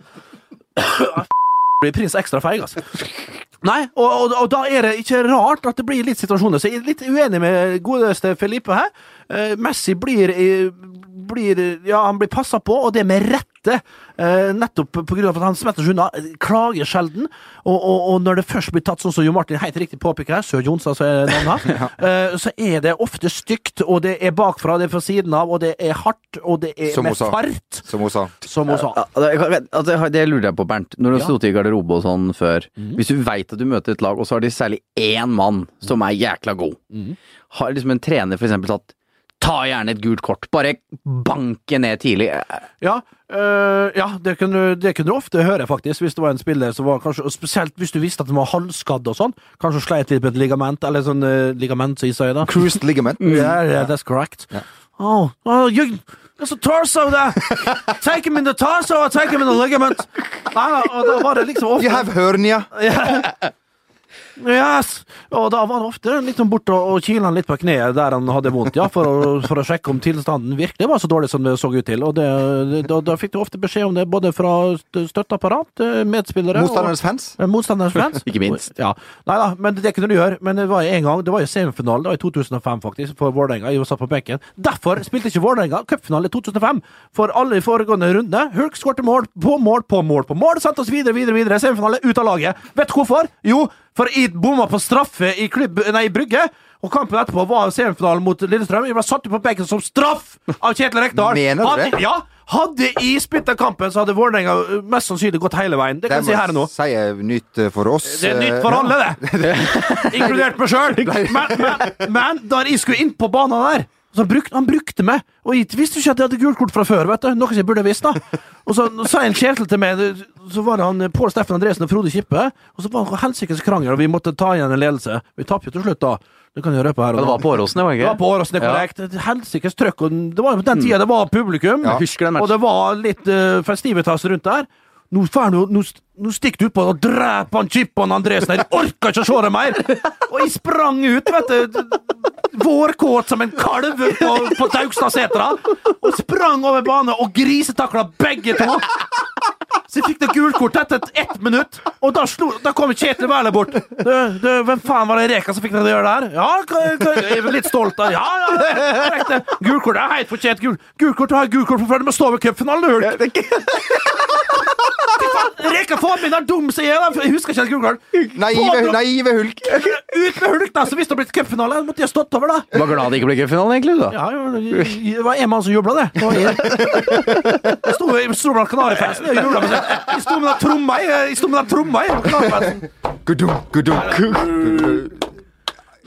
[coughs] blir prins ekstra feig, altså. Nei, og, og, og da er det ikke rart at det blir litt situasjoner. Så jeg er litt uenig med godeste Felipe her. Eh, Messi blir, eh, blir Ja, han blir passa på, og det med rette. Eh, nettopp av at han smetter seg unna. Klager sjelden. Og, og, og når det først blir tatt, sånn som Jo Martin helt riktig påpeker her, Sør Jonstad så er navnet her, [laughs] eh, så er det ofte stygt, og det er bakfra, det er fra siden av, og det er hardt, og det er Som med sa. fart, Som hun sa. som hun sa. Ja, det, altså, det lurer jeg på, Bernt. Når du har Ja. sittet i garderobe og sånn før. Hvis du veit at du møter et lag, og så har de særlig én mann som er jækla god. Har liksom en trener eksempel sagt Ta gjerne et gult kort. Bare banke ned tidlig. Ja, øh, ja det, kunne, det kunne du ofte høre, faktisk, hvis det var en spiller som var kanskje og Spesielt hvis du visste at den var halvskadd og sånn. Kanskje sleit litt med et ligament, eller sånn uh, ligament, som isøy da. Cruised ligament. [laughs] Yeah, yeah, that's correct. Oh, oh, you, there's a torso there! Take him in the torso, or take him in the ligament! Nei, nei, og da var det liksom ofte You have hernia. [laughs] Yes! Og da var han ofte litt sånn borte og, kila litt på kneet der han hadde vondt, ja, for å, for å sjekke om tilstanden virkelig var så dårlig som det så ut til. Og det, da, da fikk du ofte beskjed om det, både fra st- støtteapparat, eh, medspillere Motstanderens fans. og eh, motstanderens fans. [laughs] Ikke minst. Ja. Nei da, men det kunne du gjøre. Men det var en gang, det var jo semifinalen, det var i 2005 faktisk, for Vålerenga. Jeg satt på benken. Derfor spilte ikke Vålerenga cupfinale i 2005. For alle i foregående runde. Hulk skårte mål på mål på mål på mål. Sendte oss videre, videre, videre. Semifinale, ut av laget. Vet du hvorfor? Jo, for jeg bomma på straffe i, klubb, nei, i Brygge. Og kampen etterpå var semifinalen mot Lillestrøm. Jeg ble satt ut på benken som straff av Kjetil Rekdal. Mener du Hadde- det? Ja. Hadde jeg spilt den kampen, så hadde Vålerenga mest sannsynlig gått hele veien. Det kan jeg si her nå. sier nytt eh, for oss. Det er nytt for Eh, alle, det! [laughs] Inkludert meg sjøl. Men, men, men da jeg skulle inn på banen der brukte, Han brukte meg, og jeg visste ikke at jeg hadde gult kort fra før. vet du Noe jeg burde visst. da Og så sa en Kjetil til meg Så var det han Pål Steffen Andresen og Frode Kippe. Og så var det helsikes krangel, og vi måtte ta igjen en ledelse. Vi tapte jo til slutt, da. Det kan jeg røpe her. og Det var på Åråsen, det var Det var på Åråsen, det er korrekt. Ja. Helsikes trøkk. Og det var på den tida det var publikum. Ja. Og det var litt uh, festivitas rundt der. Nå, nå, nå stikker du utpå og dreper han Chippan Andresen. Jeg orker ikke å se det mer! Og jeg sprang ut, vet du. Vårkåt som en kalv på, på Daugstadsetra. Og sprang over banen og grisetakla begge to. Så jeg fikk det gult kort etter ett minutt, og da, slo, da kom Kjetil Wæler bort. Du, du, hvem faen var det Reka som fikk deg til å gjøre det her? Ja, jeg er litt stolt av Ja, ja, det er Gult kort er helt fortjent. Gul, gult kort har gult kort for før du må stå ved cupfinalen, du hulk! Reka får meg der dum sier jeg er, da, jeg husker ikke et gult kort. Naive, naive hulk. Ut med hulk, da! Så hvis det hadde blitt cupfinale, måtte jeg stått over, da. Du var glad det ikke ble cupfinale, egentlig? da Ja, det var en mann som jubla, det. det var jeg. Jeg sto blant Kanarifansen og jubla. Jeg sto med den tromma. Jeg sto med den tromma gudum.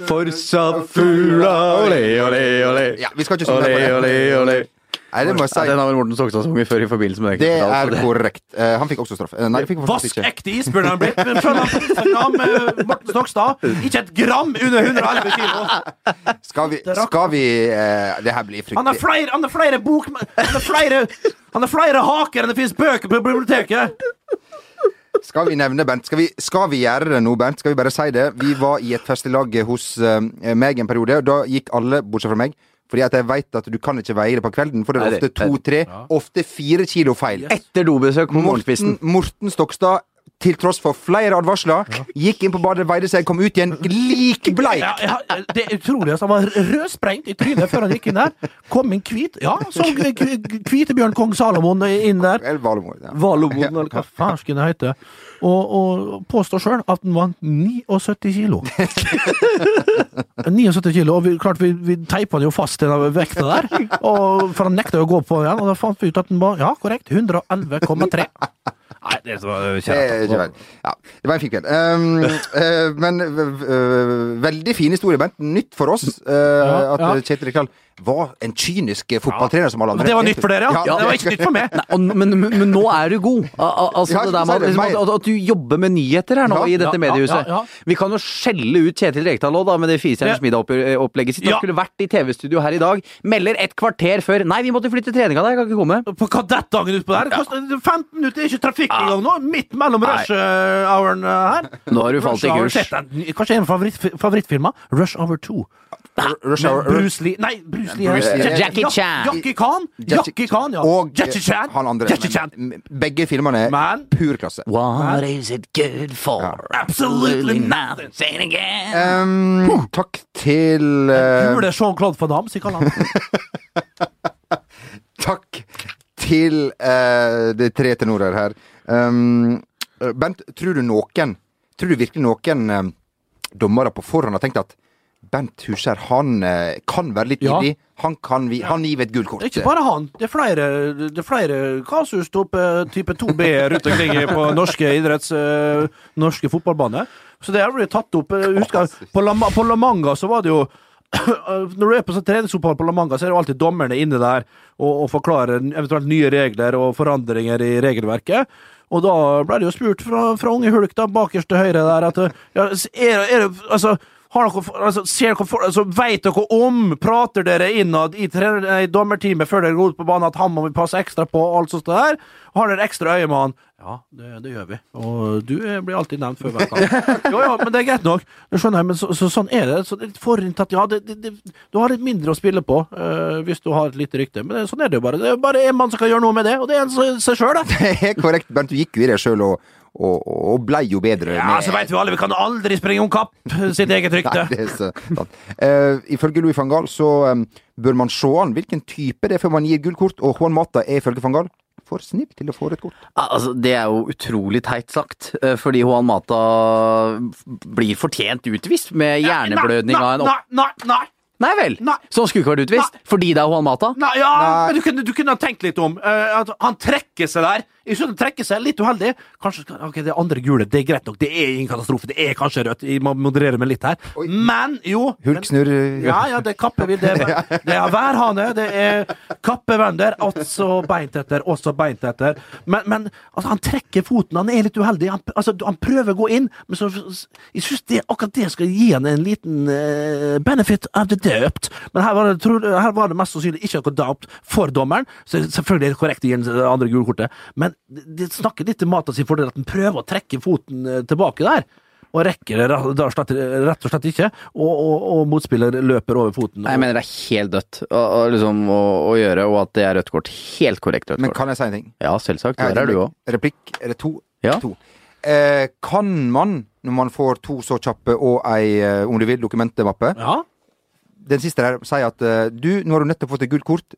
Forsa fugla, ole, ole, ole. Ja, vi skal ikke synge mer på det. Nei, det må jeg Ja, den har vel Morten Stokstad sunget før i forbindelse med Det er korrekt. Eh, han fikk også straff. Eh, Nei, fikk ikke. Vaskekte isbjørn har han blitt. [laughs] Men følg han prisen av med Morten Stokstad. Ikke et gram under 111 kilo. Skal vi, skal vi eh, Det her blir Han har fryktelig. flere, han har flere bok... Han har flere, han har flere haker enn det finnes bøker på biblioteket. Skal vi nevne, Bernt? Skal vi, skal vi gjøre det nå, Bernt? Skal vi bare si det? Vi var i et festliglag hos eh, meg en periode, og da gikk alle, bortsett fra meg, Fordi at jeg veit at du kan ikke veie det på kvelden, for det er ofte to-tre, ofte fire kilo feil. Etter dobesøk på Morten. Morten Stokstad, til tross for flere advarsler, gikk inn på badet, veide seg, kom ut igjen likbleik. Ja, ja, det er utrolig. Altså, han var rødsprengt i trynet før han gikk inn der. Kom inn hvit. Ja, så [laughs] Kvitebjørn kong Salomon inn der. Eller Valomon, ja. Valomon, eller hva farsken det heter. Og, og påstår sjøl at den vant 79 kilo. [laughs] 79 kilo, og vi, klart vi, vi teipa den jo fast til den vekta der. [laughs] Og, for han nekta jo å gå på igjen, og da fant vi ut at den var, ja, korrekt, 111,3. Nei, det ikke vel. ja, det var en fin kveld. Um, uh, [laughs] men øh, veldig fin historie, Bent. Nytt for oss øh, at ja. Kjetil Rekdal var en kynisk fotballtrener som alle andre. Men det var nytt for dere, ja? Ja, det var ikke nytt for meg. Nei, og, men, men, men nå er du god. Al al altså Ja, det der med liksom, at, at du jobber med nyheter her nå Ja, i dette ja, mediehuset. ja, ja. Vi kan jo skjelle ut Kjetil Rekdal òg, da, med det Firestjerners middagopplegget sitt. Han Ja. skulle vært i TV-studio her i dag. Melder et kvarter før Nei, vi måtte flytte treninga der, jeg kan ikke komme. På kadettdagen utpå der. Det 15 minutter, det er ikke trafikk engang nå. Midt mellom rush-houren her. Nå har du falt i kurs. Kanskje en av favoritt, favorittfilmer? Rush Hour 2. Rush Hour- Bruce Lee Nei, Bruce Lee. Bruce Lee. Jackie Chan. Jackie Khan. Jackie Khan, ja. Og Jackie Chan. han andre. Jackie Chan. Men Begge filmene er pur klasse. What is it good for? Absolutely nothing. Say it again. Um, takk til uh, Gule Jean-Claude Van Damme, sier han. [laughs] Takk til uh, de tre tenorer her. Um, Bent, tror du noen Tror du virkelig noen uh, dommere på forhånd har tenkt at Bent Huskjær, han uh, kan være litt Ja. ivrig. Han kan vi, han gir et gult kort. Ikke bare han. Det er flere, det er flere kasus type, type 2B rundt omkring på norske idretts... eh, norske fotballbane. Så det har blitt tatt opp. eh, Husker, på, La, på La Manga så var det jo [clears throat] Når du er på sånn treningsopphold på La Manga, så er det jo alltid dommerne inne der og, og forklarer eventuelt nye regler og forandringer i regelverket. Og da ble det jo spurt fra, fra unge hulk da, bakerst til høyre der at ja, er, er det Altså har dere, altså, ser dere for, altså, vet dere om, prater dere innad i, i dommerteamet før dere går ut på banen at han må vi passe ekstra på, alt sånt der? Har dere ekstra øye med han? Ja, det, det gjør vi. Og du eh, blir alltid nevnt før hver kamp. [laughs] Jo, ja, men det er greit nok. Det skjønner jeg, men så, så, sånn er det. Så det er litt forinntatt, ja, det, det, du har litt mindre å spille på uh, hvis du har et lite rykte. Men sånn er det jo bare. Det er bare en mann som kan gjøre noe med det, og det er en seg sjøl, det. [laughs] Det er korrekt, Bernt, Du gikk jo i det sjøl og, og, og blei jo bedre. Ja, så vet vi alle, vi kan aldri springe om kapp [laughs] sitt eget rykte. Nei, det er så sant. Eh, ifølge Louis van Gaal så um, bør man se an hvilken type det er før man gir gullkort, og Juan Mata er ifølge van Gaal for snill til å få rødt kort. Altså, det er jo utrolig teit sagt, eh, fordi Juan Mata blir fortjent utvist med hjerneblødning av en opp... Nei, nei, nei! Nei vel! Nei. Så han skulle ikke vært utvist? Fordi det er Juan Mata? Nei, ja, Nei. men du kunne, du kunne ha tenkt litt om Uh, at han trekker seg der. Jeg han trekker seg litt uheldig. Kanskje ok, det andre gule, det er greit nok. Det er ingen katastrofe. Det er kanskje rødt. Jeg må moderere meg litt her. Men jo Hulk Hulksnurr Ja, ja, det er kappevill. Det er, [laughs] det er værhane, det er kappevender. Altså beint etter, også beint etter. Men, men altså, han trekker foten. Han er litt uheldig. Han, altså, han prøver å gå inn, men så Jeg syns det, akkurat det skal gi han en liten uh, benefit of the doubt. Men her var det, tror, her var det mest sannsynlig ikke noe doubt for dommeren. Så selvfølgelig er det korrekt å gi det andre gule kortet. Men det, det snakker litt til Mata sin fordel at han prøver å trekke foten eh, tilbake der. Og rekker det da slett, rett og slett ikke, og, og, og motspiller løper over foten. Nei, Jeg mener det er helt dødt å, å, liksom, å, å gjøre, og at det er rødt kort. Helt korrekt rødt kort. Men kan jeg si en ting? Ja, selvsagt. Der er du òg. Replikk er det to? Ja. to. Eh, kan man, når man får to så kjappe og ei, eh, om du vil, dokumentmappe Ja, Den siste der sier at eh, du, nå har du nettopp fått et gult kort.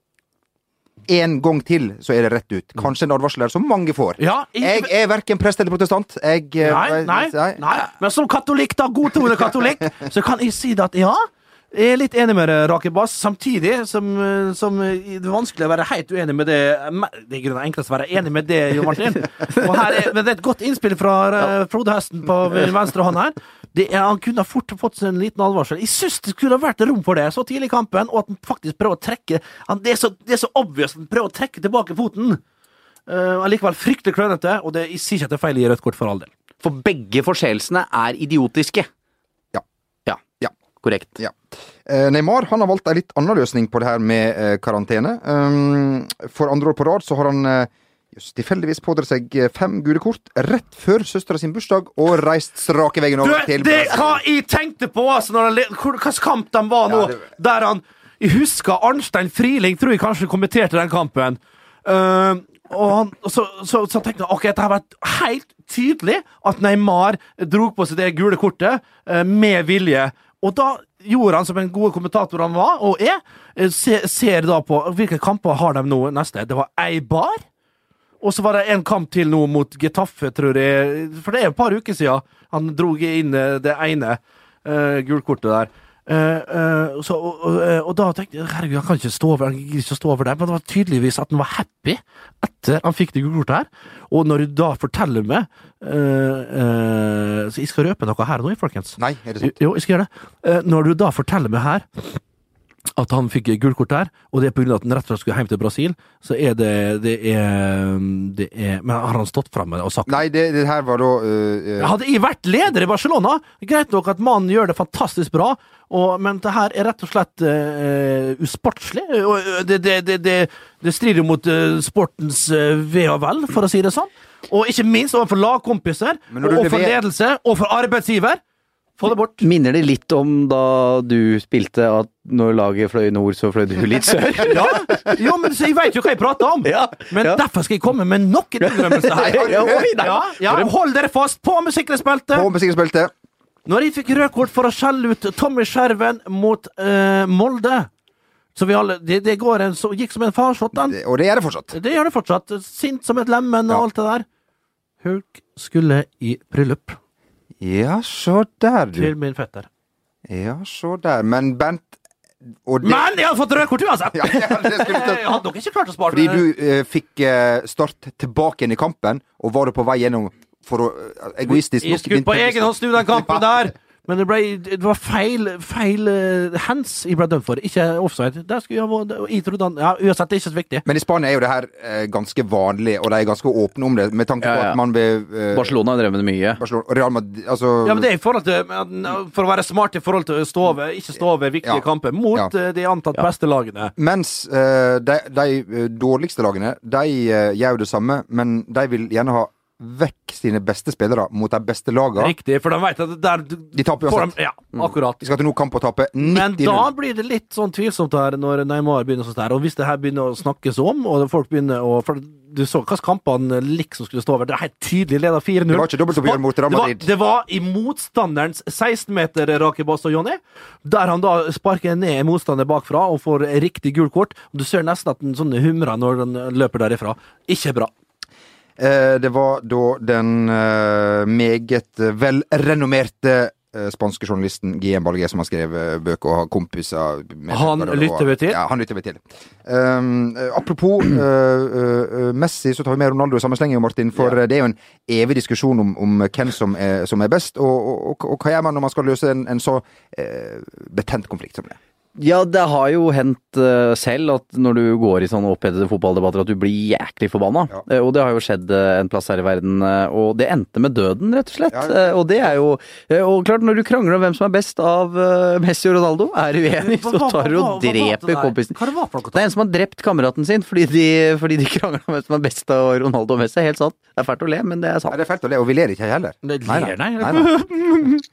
En gang til, så er det rett ut. Kanskje en advarsel som mange får. ja jeg, Jeg er verken prest eller protestant. Jeg eh, Nei, nei, nei. nei. Men som katolikk, da, godtroende katolikk, [laughs] så kan jeg si at ja, jeg er litt enig med deg, Rakebass. Samtidig som, eh, som eh, det er vanskelig å være helt uenig med det Det er grunnen enklest å være enig med det, Jo Martin. [laughs] Og her er, men det er et godt innspill fra Frode Hesten på [laughs] venstre hånd her. Det er, han kunne fort fått seg en liten advarsel. Jeg syns det skulle vært rom for det så tidlig i kampen, og at han faktisk prøver å trekke han, det, er så, det er så obvious at han prøver å trekke tilbake foten. Uh, allikevel fryktelig klønete, og det, jeg sier ikke at det er feil i rødt kort for all del. For begge forseelsene er idiotiske. Ja. Ja. Ja. Korrekt. Ja. Uh, Neymar han har valgt en litt annen løsning på det her med uh, karantene. Um, for andre år på rad så har han just tilfeldigvis pådrar seg eh, fem gule kort rett før søstera sin bursdag og reist strake veien Du, over til det er hva jeg tenkte på altså, når Hvilken kamp de var nå, Ja, det- der han Jeg husker Arnstein Friling tror jeg kanskje kommenterte den kampen. Uh, og han, så, så, så tenkte jeg ok, det har vært helt tydelig at Neymar dro på seg det gule kortet uh, med vilje. Og da gjorde han som en god kommentator han var, og er, eh, se, ser da på hvilke kamper har de nå neste. Det var Eibar. Og så var det en kamp til nå mot Getafe, tror jeg. For det er et par uker siden han dro inn eh, det ene uh, gulkortet der. Uh, uh, så, og, og, da tenkte jeg herregud, han kan ikke stå over, han gidder ikke stå over det. men det var tydeligvis at han var happy etter han fikk det gule kortet her. Og når du da forteller meg Så jeg skal røpe noe her nå, folkens. Nei, er det sant? Jo, jeg skal gjøre det. Når du da forteller meg her at han fikk gult kort der, og det er pga. at han rett og slett skulle hjem til Brasil, så er det Det er, det er Men har han stått fram og sagt Nei, det, det her var da uh, uh... Hadde jeg vært leder i Barcelona Greit nok at mannen gjør det fantastisk bra, og, men det her er rett og slett uh, usportslig. Øh, det, det, det, det, det strider jo mot øh, sportens øh, ve og vel, for å si det sånn. Og ikke minst overfor lagkompiser, og for ledelse, og for arbeidsgiver. Få det bort. Minner det litt om da du spilte at når laget fløy nord, så fløy du litt sør? [laughs] Ja, jo, men så jeg vet jo hva jeg prater om. Ja, Men ja. derfor skal jeg komme med nok en innrømmelse her. [laughs] Ja. Ja, hold dere fast på med sikkerhetsbeltet! På med sikkerhetsbeltet. Når jeg fikk rødt kort for å skjelle ut Tommy Skjerven mot uh, Molde så vi alle, det, det går en, så, gikk som en farsott, den. Det- Og det gjør det fortsatt. Det gjør det fortsatt. Sint som et lemen og alt det der. Hulk skulle i bryllup Ja, så der, du. til min fetter. Ja, så der. Men Bent det, Men jeg hadde fått rødt kort uansett! Ja, [laughs] Jeg hadde nok ikke klart å spare Fordi du eh, fikk eh, start tilbake igjen i kampen, og var du på vei gjennom for å eh, egoistisk Jeg skulle på egen hånd snu den kampen der, [laughs] men det, ble, det var feil, feil uh, hands jeg ble dømt for, ikke offside. Der skulle jeg, jeg trodde han, ja, Uansett, det er ikke så viktig. Men i Spania er jo det her eh, ganske vanlig, og de er ganske åpne om det, med tanke på Ja, ja. at man vil eh, Barcelona har drevet med mye. Barcelona Real Madrid Altså Ja, men det er i forhold til For å være smart i forhold til å stå over, ikke stå over viktige Ja. kamper mot Ja. eh, de antatt beste lagene. Mens eh, de, de eh, dårligste lagene, de eh, gjør jo det samme, men de vil gjerne ha vekk sine beste spillere mot de beste lagene. Riktig, for de vet at der De taper uansett. de, Ja, akkurat. De skal til noe kamp og tape 90-0. Men da blir det litt sånn tvilsomt her når Neymar begynner sånn her. Og hvis det her begynner å snakkes om, og folk begynner å For du så hvilke kamper han liksom skulle stå over. Det er helt tydelig leda 4-0. Det var ikke dobbeltoppgjør mot Real Det var- Det var i motstanderens 16-meter, Rakebass og Jonny, der han da sparker ned motstander bakfra og får riktig gult kort. Du ser nesten at den sånne humrer når den løper derifra. Ikke bra. Eh, det var da den eh, meget velrenommerte eh, spanske journalisten Guillem Balgué som har skrevet bøker og har kompiser med Han bøker, lytter vi til. Ja, han lytter vi til. Um, apropos uh, uh, Messi, så tar vi med Ronaldo i samme sleng, Martin. For ja. det er jo en evig diskusjon om, om hvem som er, som er best. Og, og, og, og hva gjør man når man skal løse en, en så uh, betent konflikt som det? Ja, det har jo hendt eh, selv at når du går i sånne opphetede fotballdebatter, at du blir jæklig forbanna. Ja. Eh, og det har jo skjedd eh, en plass her i verden, eh, og det endte med døden, rett og slett. Ja. Eh, og det er jo eh, Og klart, når du krangler om hvem som er best av eh, Messi og Ronaldo, er uenig, enig, så tar du og dreper kompisen. Hva det var for noe? Det er en som har drept kameraten sin fordi de, fordi de krangler om hvem som er best av Ronaldo og Messi. Helt sant. Det er fælt å le, men det er Nei, sant. det er fælt å le, og vi ler ikke heller. Det Nei, nei. nei, nei.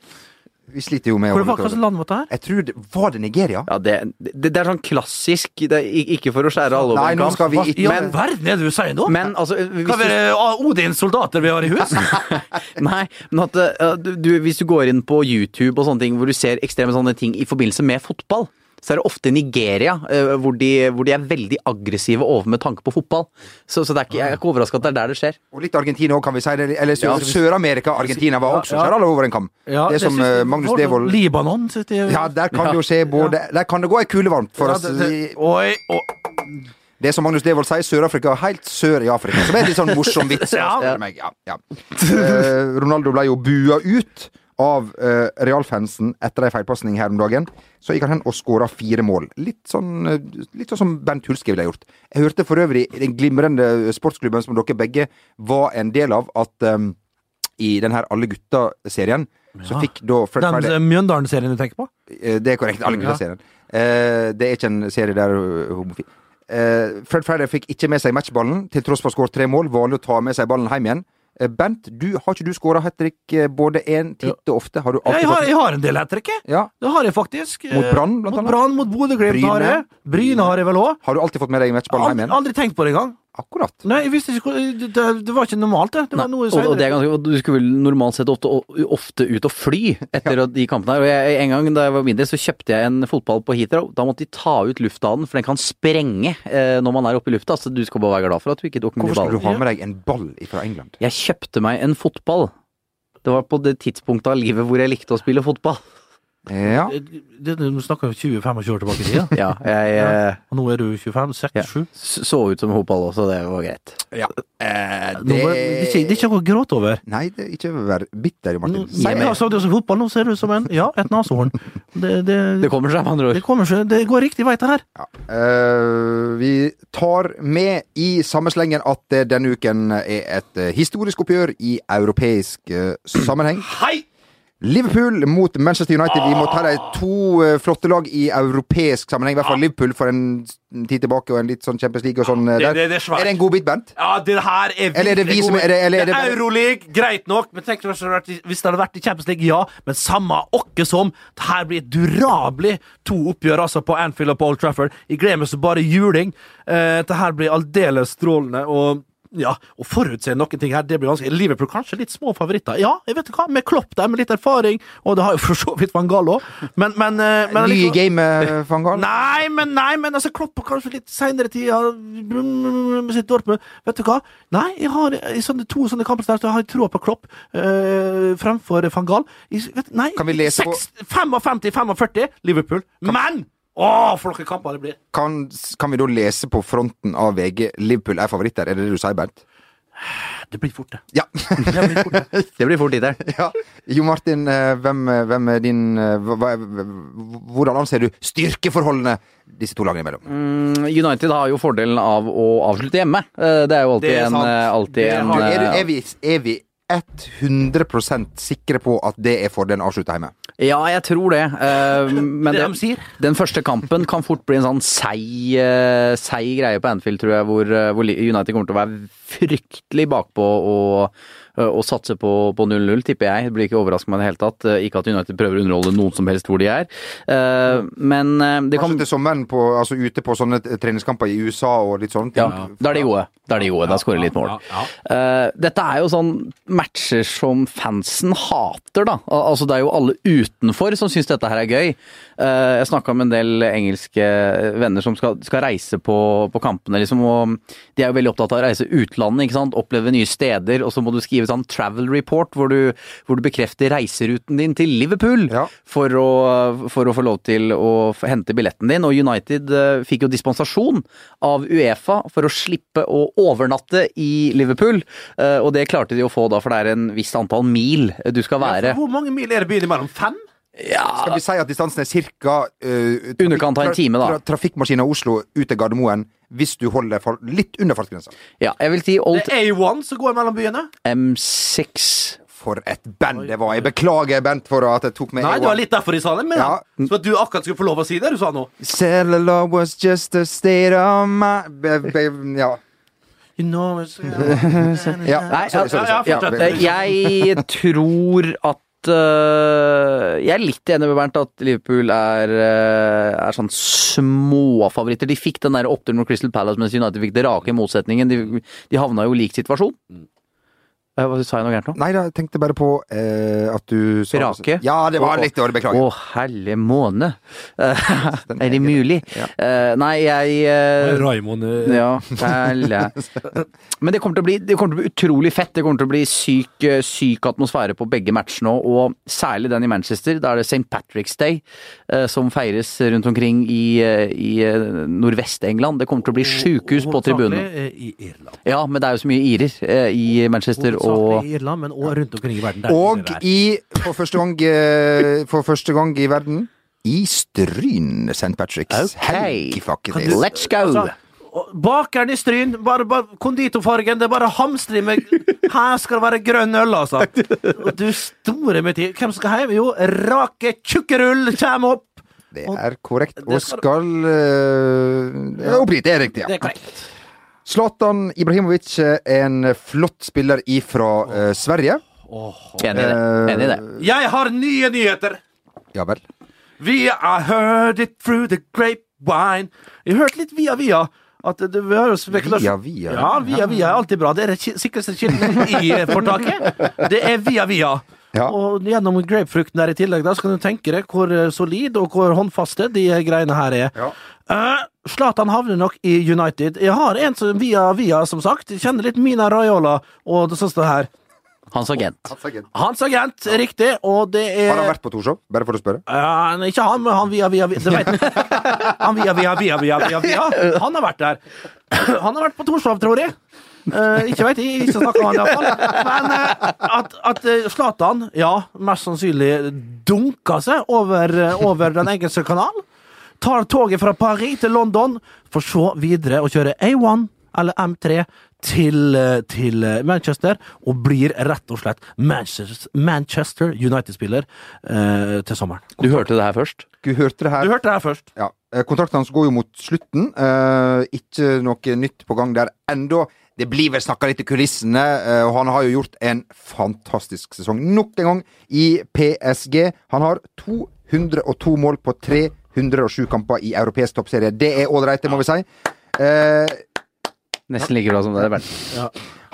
Vi sliter jo med Hvor var, slags land var det her? Jeg tror det Var det Nigeria? Ja, det, det, det er sånn klassisk det er, Ikke for å skjære alle over en kam, skal vi ikke i all verden er det du sier nå? Men altså hvis kan være ah, Odins soldater vi har i hus? [laughs] Nei, men at uh, du, du, hvis du går inn på YouTube og sånne ting hvor du ser ekstreme sånne ting i forbindelse med fotball, så er det ofte Nigeria uh, hvor, de, hvor de er veldig aggressive over med tanke på fotball. Så, så det er ikke, jeg er ikke overraska at det er der det skjer. Og litt Argentina òg, kan vi si det. Eller Sør- Ja. Sør-Amerika. Argentina var også Ja. skjær alle over en kam. Ja, det som synes eh, Magnus Devold Libanon syns jeg Ja, der kan det jo skje både Der kan det gå ei kule varmt, for Ja, oss. det, det, Oi, oi. Det som Magnus Devold sier, Sør-Afrika er helt sør i Afrika. Som er litt sånn morsom vits. [laughs] Ja. Ja, ja. Eh, Ronaldo ble jo bua ut av uh, realfansen etter ei feilpasning her om dagen. Så gikk han hen og skåra fire mål. Litt sånn, eh, litt sånn som Bent Hulske ville ha gjort. Jeg hørte for øvrig i den glimrende sportsklubben som dere begge var en del av, at um, i den her Alle gutta-serien så fikk da Fred Den Friday eh, Mjøndalen-serien du tenker på? Eh, Det er korrekt. Alle gutta-serien. Eh, det er ikke en serie der uh, homofil. Uh, Fred Friday fikk ikke med seg matchballen, til tross for å ha skåret tre mål. Valgte å ta med seg ballen hjem igjen. Eh, Bent, du, har ikke du skåra hat trick eh, både én titt og ofte? Har du Jeg har, jeg har en del hat trick. Ja. Det har jeg faktisk. Mot Brann, blant Mot annet? Brann, mot Bodø-Glimt har jeg. Bryne har jeg vel òg. Har du alltid fått med deg matchballen hjem igjen? aldri tenkt på det engang. Akkurat. Nei, jeg visste ikke det, det, var ikke normalt, det. Det var noe og, og det er ganske, du skulle vel normalt sett ofte, ofte ut og fly etter de kampene. Og jeg, en gang da jeg var mindre, så kjøpte jeg en fotball på Heathrow. Da måtte de ta ut lufta av den, for den kan sprenge eh, når man er oppe i lufta. Så du skal bare være glad for at du ikke tok med Hvorfor skulle du ha med deg en ball fra England? Jeg kjøpte meg en fotball. Det var på det tidspunktet av livet hvor jeg likte å spille fotball. Ja. Det, det, du snakker 20-25 år tilbake i tida. [laughs] Ja, jeg ja. Og nå er du 25? 6-7? Ja. så ut som Hopal også, det var greit. ja. Eh, Nå, det, er ikke, det er ikke noe å gråte over. Nei, det er ikke vær bitter, Nå, Martin. nei, men altså, det er som fotball, nå ser du ut som en Ja, et neshorn. Det, det, Det kommer seg, med andre det kommer seg. Det går riktig vei, det her. Ja. Uh, vi tar med i samme slengen at denne uken er et eh, historisk oppgjør i europeisk uh, sammenheng. Hei! Liverpool mot Manchester United. Vi må ta de to eh, flotte lag i europeisk sammenheng. I hvert fall Liverpool for en tid tilbake og en litt sånn Champions League og sånn. eh, Det- det- det er er det en god bit, Bent? Ja, det her er Eller er det vi som er- er det- eller er det Euroleague, greit nok, men tenk hvis det hadde vært i- hvis det hadde vært i Champions League, ja. Men samme åkke som. Det her blir et durabelig to oppgjør altså på Anfield og på Old Trafford. Jeg gleder meg så bare juling. Eh, det her blir aldeles strålende. og ja, Å forutse noen ting her, det blir vanskelig. Liverpool kanskje litt små favoritter. Ja, jeg vet hva, med Klopp der, med litt erfaring. Og det har jo for så vidt Van Gaal òg. Men, men, eh, men Ny liksom, game, [laughs] van Gaal? Nei, men nei, men altså Klopp har kanskje litt seinere tid har- med sitt Dortmund. Vet du hva? Nei, jeg har i sånne, to sånne kamper der, så har jeg troa på Klopp øh, fremfor van Gaal. Jeg, vet, nei, Kan vi lese på- 55-45 Liverpool. Men Å, for noen kamper det blir! Kan, kan vi da lese på fronten av VG Liverpool er favoritter? Er det det du sier, Bernt? Det blir fort, det. Ja. [laughs] det blir fort, det. [laughs] Det blir fort der. [laughs] ja. Jo Martin, eh, hvem, hvem er din eh, hva, Hvordan anser du styrkeforholdene disse to lagene imellom? Mm, United har jo fordelen av å avslutte hjemme. Eh, Det er jo alltid er en, alltid en Er, du, er, vi, er vi 100 sikre på at det er fordelen å avslutte hjemme? Ja, jeg tror det. Eh, [laughs] Men Det det, de den første kampen kan fort bli en sånn seig, eh, seig greie på Anfield, tror jeg, hvor, eh, hvor United kommer til å være fryktelig bakpå og, og satse på på 0-0, tipper jeg. Det blir ikke overraskende meg i det hele tatt. Eh, Ikke at United prøver å underholde noen som helst hvor de er. Eh, Men eh, det kan Kanskje til sommeren på, altså ute på sånne treningskamper i USA og litt sånt? Ja, da er de gode. Da er de gode, da skårer de litt mål. Eh, dette er jo sånn matcher som fansen hater, da. Altså Det er jo alle utenfor som syns dette her er gøy. Eh, jeg snakka med en del engelske venner som skal, skal reise på, på kampene, liksom, og de er jo veldig opptatt av å reise utlandet, ikke sant. Oppleve nye steder, og så må du skrive sånn travel report hvor du, hvor du bekrefter reiseruten din til Liverpool Ja. for, å, for å få lov til å hente billetten din. Og United eh, fikk jo dispensasjon av Uefa for å slippe å overnatte i Liverpool. Eh, og det klarte de å få da, for det er en visst antall mil du skal være. Ja, Hvor mange mil er det byen imellom? Fem? Skal vi si at distansen er ca. Uh, Underkant av en time, da. Trafikkmaskinen Oslo ut til Gardermoen hvis du holder litt under fartsgrensa. Ja, jeg vil si Old Det er A1 som går mellom byene. M6. For et band det var! Jeg beklager, Bent, for at jeg tok med Nei, det var litt derfor jeg sa det, men Ja. så at du akkurat skulle få lov å si det du sa nå. Cellular was just a state of my be, be, Ja. You know, [laughs] ja. Nei, sorry, sorry, sorry. ja. Eh, Jeg tror at eh, Jeg er litt enig med Bernt at Liverpool er, uh, er sånn småfavoritter. De fikk den der oppturen mot Crystal Palace, mens United fikk det rake motsetningen. De, de havna jo i lik situasjon. Hva sa jeg noe gærent nå? Nei da, jeg tenkte bare på eh, at du sa Rake? Ja, det var litt dårlig. Å, Beklager. helle måne! Eh, [laughs] [laughs] er det mulig? Ja. Eh, nei, jeg eh, Raymond eh, Ja, helle. Men det kommer, til å bli, det kommer til å bli utrolig fett. Det kommer til å bli syk, eh, syk atmosfære på begge matchene, og særlig den i Manchester. Da er det St. Patrick's Day eh, som feires rundt omkring i, eh, i eh, nordvest-England. Det kommer til å bli sjukehus på tribunen. Eh, I Irland. Ja, men det er jo så mye irer eh, i Manchester og i Irland, men også rundt omkring i verden. Der Og i, for, første gang, eh, for første gang i verden i Stryn St. Patrick's. Ok. Du, Let's go! Altså, Bakeren i Stryn, bare, bare konditorfargen, det er bare hamstring med [laughs] Her skal det være grønn øl, altså! Du store med tid. Hvem skal hjem? Jo, Rake Tjukkerull kjem opp! Det er korrekt. Og skal- uh, Opp dit, det er riktig. Det er Ja. korrekt. Zlatan Ibrahimovic er en flott spiller ifra uh, Sverige. Enig i det. Enig i det. Jeg har nye nyheter! Ja vel. Vi har heard it through the grapevine. Jeg har hørt litt via via. At det, vi har jo spekulasjon- Via via. Ja, via via er alltid bra. Det er den sikreste kilden i fortaket. Det er via via. Ja. Og gjennom grapefrukten der i tillegg, da skal du tenke deg hvor eh, solid og hvor håndfaste de greiene her er. Ja. Eh, Zlatan havner nok i United. Jeg har en som via via, som sagt. Kjenner litt Mina Raiola og det sånn står her. Hans agent. Hans agent, riktig, og det er Har han vært på Torshov? Bare for å spørre. Uh, ikke han, men han via via via. Det vet. [laughs] Han via via via via via via. Han har vært der. Han har vært på Torshov, tror jeg. Uh, ikke vet jeg, ikke snakka med han iallfall. Men uh, at, at eh, Zlatan, ja, mest sannsynlig dunka seg over, over den engelske kanal. Tar toget fra Paris til London, for så videre å kjøre A1 eller M3 til, eh, til eh, Manchester, og blir rett og slett Manchester, Manchester United-spiller eh, til sommeren. Du hørte det her først? Du hørte det her. Du hørte det her først. Ja. eh, Kontrakten hans går jo mot slutten. Eh, ikke noe nytt på gang der ennå. Det blir vel snakka litt i kulissene, eh, og han har jo gjort en fantastisk sesong. Nok en gang i PSG. Han har 202 mål på 307 kamper i europeisk toppserie. Det er ålreit, det må vi si. Eh, Nesten like bra som det. Ja.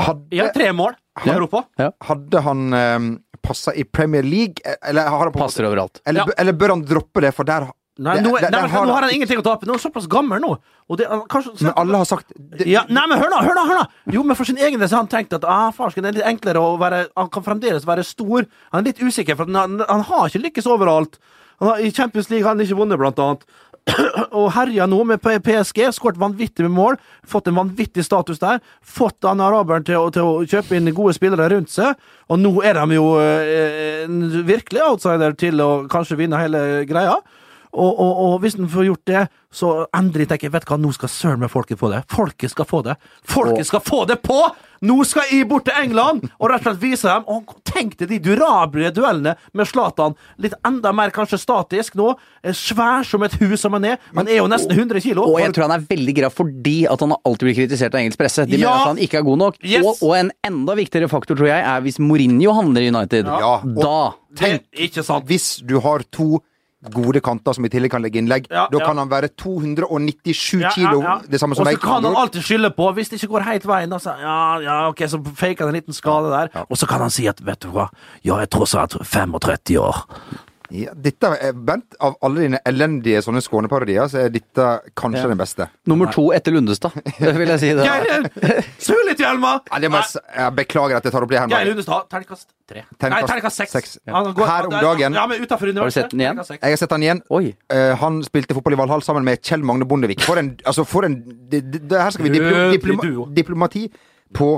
hadde, Ja, tre mål i Europa. hadde han eh, passa i Premier League, eh, eller, har han på, Passer overalt. eller, Ja. eller bør han droppe det, for der Nei, det- nå, det, nei, men, nå har han ingenting å tape. Nå er han såpass gammel nå. Det, kanskje, Men alle har sagt ja, Nei, men hør nå, hør nå! hør nå Jo, men for sin egen del har han tenkt at ah, farsken, det er litt enklere å være Han kan fremdeles være stor. Han er litt usikker, for han, han har ikke lykkes overalt. Han har, I Champions League har han ikke vunnet, blant annet. [clears throat] og herja nå med PSG. Skåret vanvittig med mål. Fått en vanvittig status der. Fått han araberen til, til å kjøpe inn gode spillere rundt seg. Og nå er de jo eh, en virkelig outsider til å kanskje vinne hele greia. Og, og, og hvis den får gjort det, så endelig tenker jeg vet du hva, nå skal søren meg folket få det. Folket skal få det. Folket skal få det på! Nå skal jeg bort til England og rett og slett vise dem og Tenk deg de durable duellene med Zlatan. Litt enda mer kanskje statisk nå. Er Svær som et hus som han er. Han er jo nesten 100 kilo. Og jeg tror han er veldig glad fordi at han alltid blir kritisert av engelsk presse. De Ja! mener at han ikke er god nok. Yes! Og, og en enda viktigere faktor, tror jeg, er hvis Mourinho handler i United. Ja. Da Tenk, ikke sant. Hvis du har to gode kanter som i tillegg kan legge innlegg, Ja, da ja. kan han være 297 Ja, kilo. ja, ja. Det samme som Og så kan han alltid skylde på, hvis det ikke går helt veien, altså, så, ja, ja, ok, så faker han en liten skade der. Og så kan han si at, vet du hva, jeg er tross alt 35 år. Ja, dette Bent, av alle dine elendige sånne skåneparodier, så er dette kanskje den beste. Nummer to etter Lundestad, vil jeg si. det. Geir, snu litt, Hjelma! Ja, jeg, beklager at jeg tar opp det her. Geir. Lundestad, terningkast tre. Nei, Terningkast seks. Her om dagen- Ja, men utenfor universet. Har du sett den igjen? Jeg har sett den igjen. Oi. Eh, han spilte fotball i Valhall sammen med Kjell Magne Bondevik. For en, altså for en det, Her skal vi diplomati på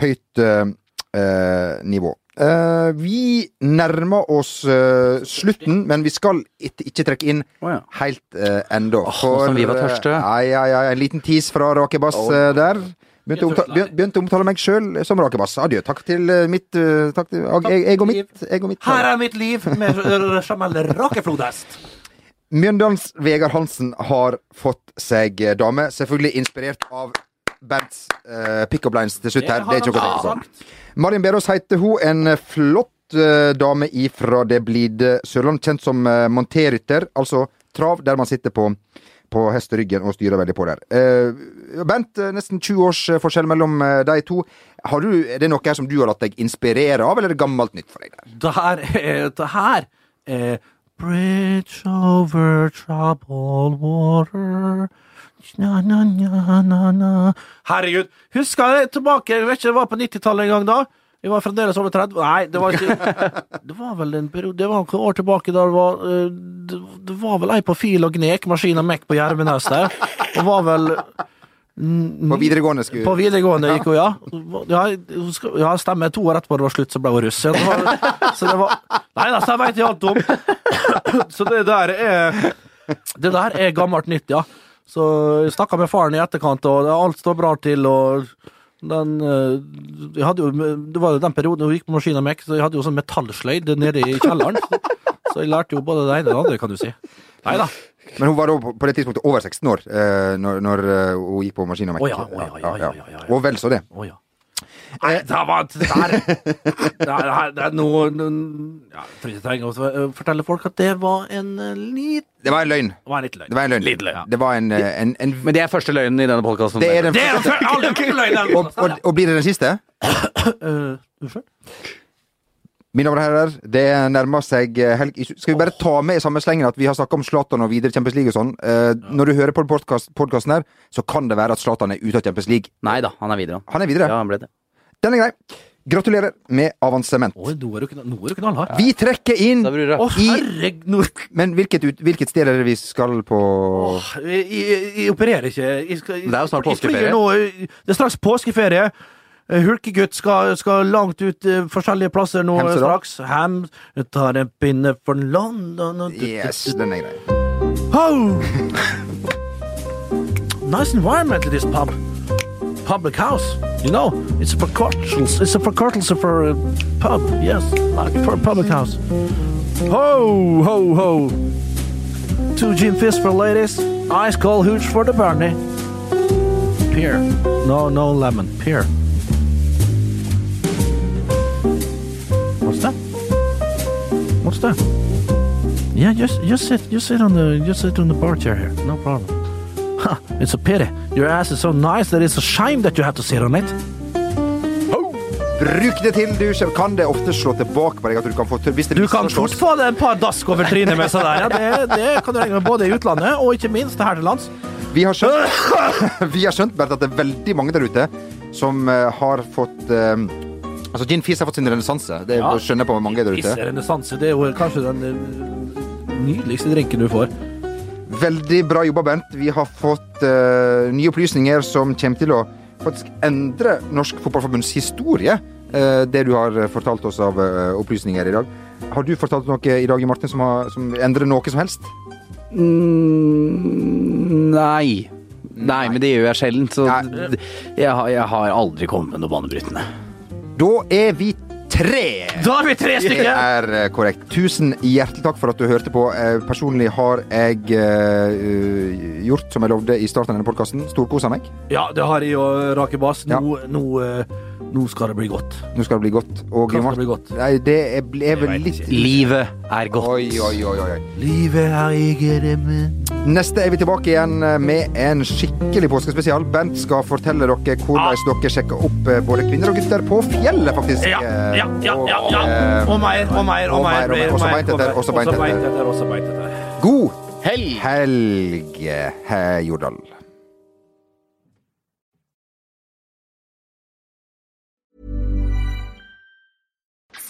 høyt eh, eh, nivå. Eh, vi nærmer oss uh, slutten, men vi skal ikke, ikke trekke inn oh, ja. helt uh, ennå. Oh, som vi var tørste. eh, ja, ja, ja, en liten tease fra Rakebass eh, der. Begynte å, omtale, begynte omtale meg sjøl som Rakebass. Adjø. Takk til eh, mitt eh, Takk til jeg, jeg og mitt. Jeg og mitt Her er mitt liv med Jamal Rakeflodhest. Mjøndalens Vegard Hansen har fått seg eh, dame. Selvfølgelig inspirert av Bents uh, pickup lines til slutt her. Det er ikke noe å tenke på. Marin Berås heter hun. En eh, flott eh, dame ifra det blide Sørland, kjent som uh, monterrytter. Altså trav der man sitter på, på hesteryggen og styrer veldig på der. Uh, Bent, eh, nesten 20 års eh, forskjell mellom eh, de to. Har du, er det noe her som du har latt deg inspirere av, eller er det gammelt nytt for deg? der? Det her er Det her er Bridge over troubled water na, na, na, na, na. Herregud. Husker jeg tilbake Jeg vet ikke, det var på 90-tallet en gang da. Vi var fremdeles over 30 Nei, det var ikke [laughs] Det var vel en periode Det var noen år tilbake da det var eh, Det, det var vel ei på fil og gnek, maskin og mekk på Gjermenes der. Og var vel På videregående skulle på videregående gikk hun, ja. Ja, ja stemmer. To år etterpå det var slutt, så ble hun russ. Så det var, så det var Nei da, så jeg veit jeg alt om. [coughs] Så det der er Det der er gammelt nytt, ja. Så jeg snakka med faren i etterkant, og alt står bra til, og den eh, jeg hadde jo, Det var jo den perioden hun gikk på maskin og så jeg hadde jo sånn metallsløyd nede i kjelleren. Så jeg lærte jo både det ene og det andre, kan du si. Nei da. Men hun var da på det tidspunktet over 16 år eh, når, når eh, hun gikk på maskin og Oh, ja, oh, ja, ja. Og vel så det. Oh, ja. Nei, det var der Det er, noe ja, Jeg ikke trenger å eh, fortelle folk at det var en eh, lit Det var en løgn. Det var en liten løgn. Det var en løgn. Liten løgn. Det var en, eh, en, en Men det er første løgnen i denne podkasten. Det er den Det er den aldri vært løgn! [laughs] og, og, og blir det den siste? Uh, [coughs] Unnskyld? Mine damer og herrer, det nærmer seg eh, helg. Skal vi bare ta med i samme slengen at vi har snakka om Zlatan og videre Champions League og sånn. Eh, når du hører på podkasten her, så kan det være at Zlatan er ute av Champions League. Nei da, han er videre. Han er videre. Ja, han ble det. Den er grei. Gratulerer med avansement. Oi, nå er du nå er du knallhard. Vi trekker inn Da. Å, i herregud! Men hvilket, ut, hvilket sted er det vi skal på? Jeg, jeg, jeg opererer ikke. Jeg skal, Det er jo snart påskeferie. Nå, det er straks påskeferie. Eh, Hulkegutt skal, skal langt ut uh, forskjellige plasser nå Hemsedal. straks. Hem tar en pinne for London og Yes, den er grei. Oh! [laughs] nice environment in this pub. Public house. You know, it's for cocktails. It's for cocktails for a uh, pub. Yes, like for a public house. Ho, ho, ho. Two gin fizz for ladies. Ice cold hooch for the Barney. Pear. No, no lemon. Pear. What's that? What's that? Yeah, just just sit just sit on the just sit on the bar chair here. No problem. Huh, it's a pity. Your ass is so nice that it's a shame that you have to sit on it. Bruk det til du kan det ofte slå tilbake på deg at du kan få tørr hvis det Du kan fort få deg en par dask over trynet med seg der. Ja, det, det kan du regne med både i utlandet og ikke minst her til lands. Vi har skjønt, [coughs] vi har skjønt Bert, at det er veldig mange der ute som eh, har fått eh, Altså, gin fizz har fått sin renessanse. Det Ja. skjønner jeg på mange der ute. renessanse, det er jo kanskje den eh, nydeligste drinken du får. Veldig bra jobba, Bernt. Vi har fått uh, nye opplysninger som kommer til å faktisk endre Norsk Fotballforbunds historie. Uh, det du har fortalt oss av uh, opplysninger i dag. Har du fortalt noe i dag, Martin, som, har, som endrer noe som helst? Mm, nei. Nei, men det gjør jeg sjelden. Så jeg, har- jeg har aldri kommet med noe banebrytende. Da er vi tre! Da er vi tre stykker. Det er eh, korrekt. Tusen hjertelig takk for at du hørte på. Eh, Personlig har jeg uh, gjort som jeg lovde i starten av denne podkasten. Storkosa meg. Ja, det har jeg og Rake Bass. Nå, Ja. nå, eh, nå skal det bli godt. Nå skal det bli godt. Og Hva skal det bli godt? Nei, det er, er vel litt ikke. Livet er godt. Oi, oi, oi, oi. Livet er ikke det med Neste er vi tilbake igjen eh, med en skikkelig påskespesial. Bent skal fortelle dere hvordan dere sjekker opp eh, både kvinner og gutter på fjellet, faktisk. Ja, ja, ja, ja, ja. eh, Og mer, og mer, og mer, mer. og mer. Også beint etter, også beint etter. God Helg! helg, herr Jordal.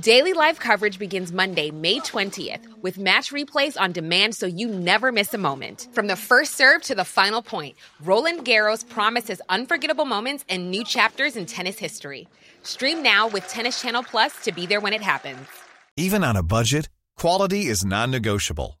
Daily live coverage begins Monday, May 20th, with match replays on demand so you never miss a moment. From the first serve to the final point, Roland Garros promises unforgettable moments and new chapters in tennis history. Stream now with Tennis Channel Plus to be there when it happens. Even on a budget, quality is non-negotiable.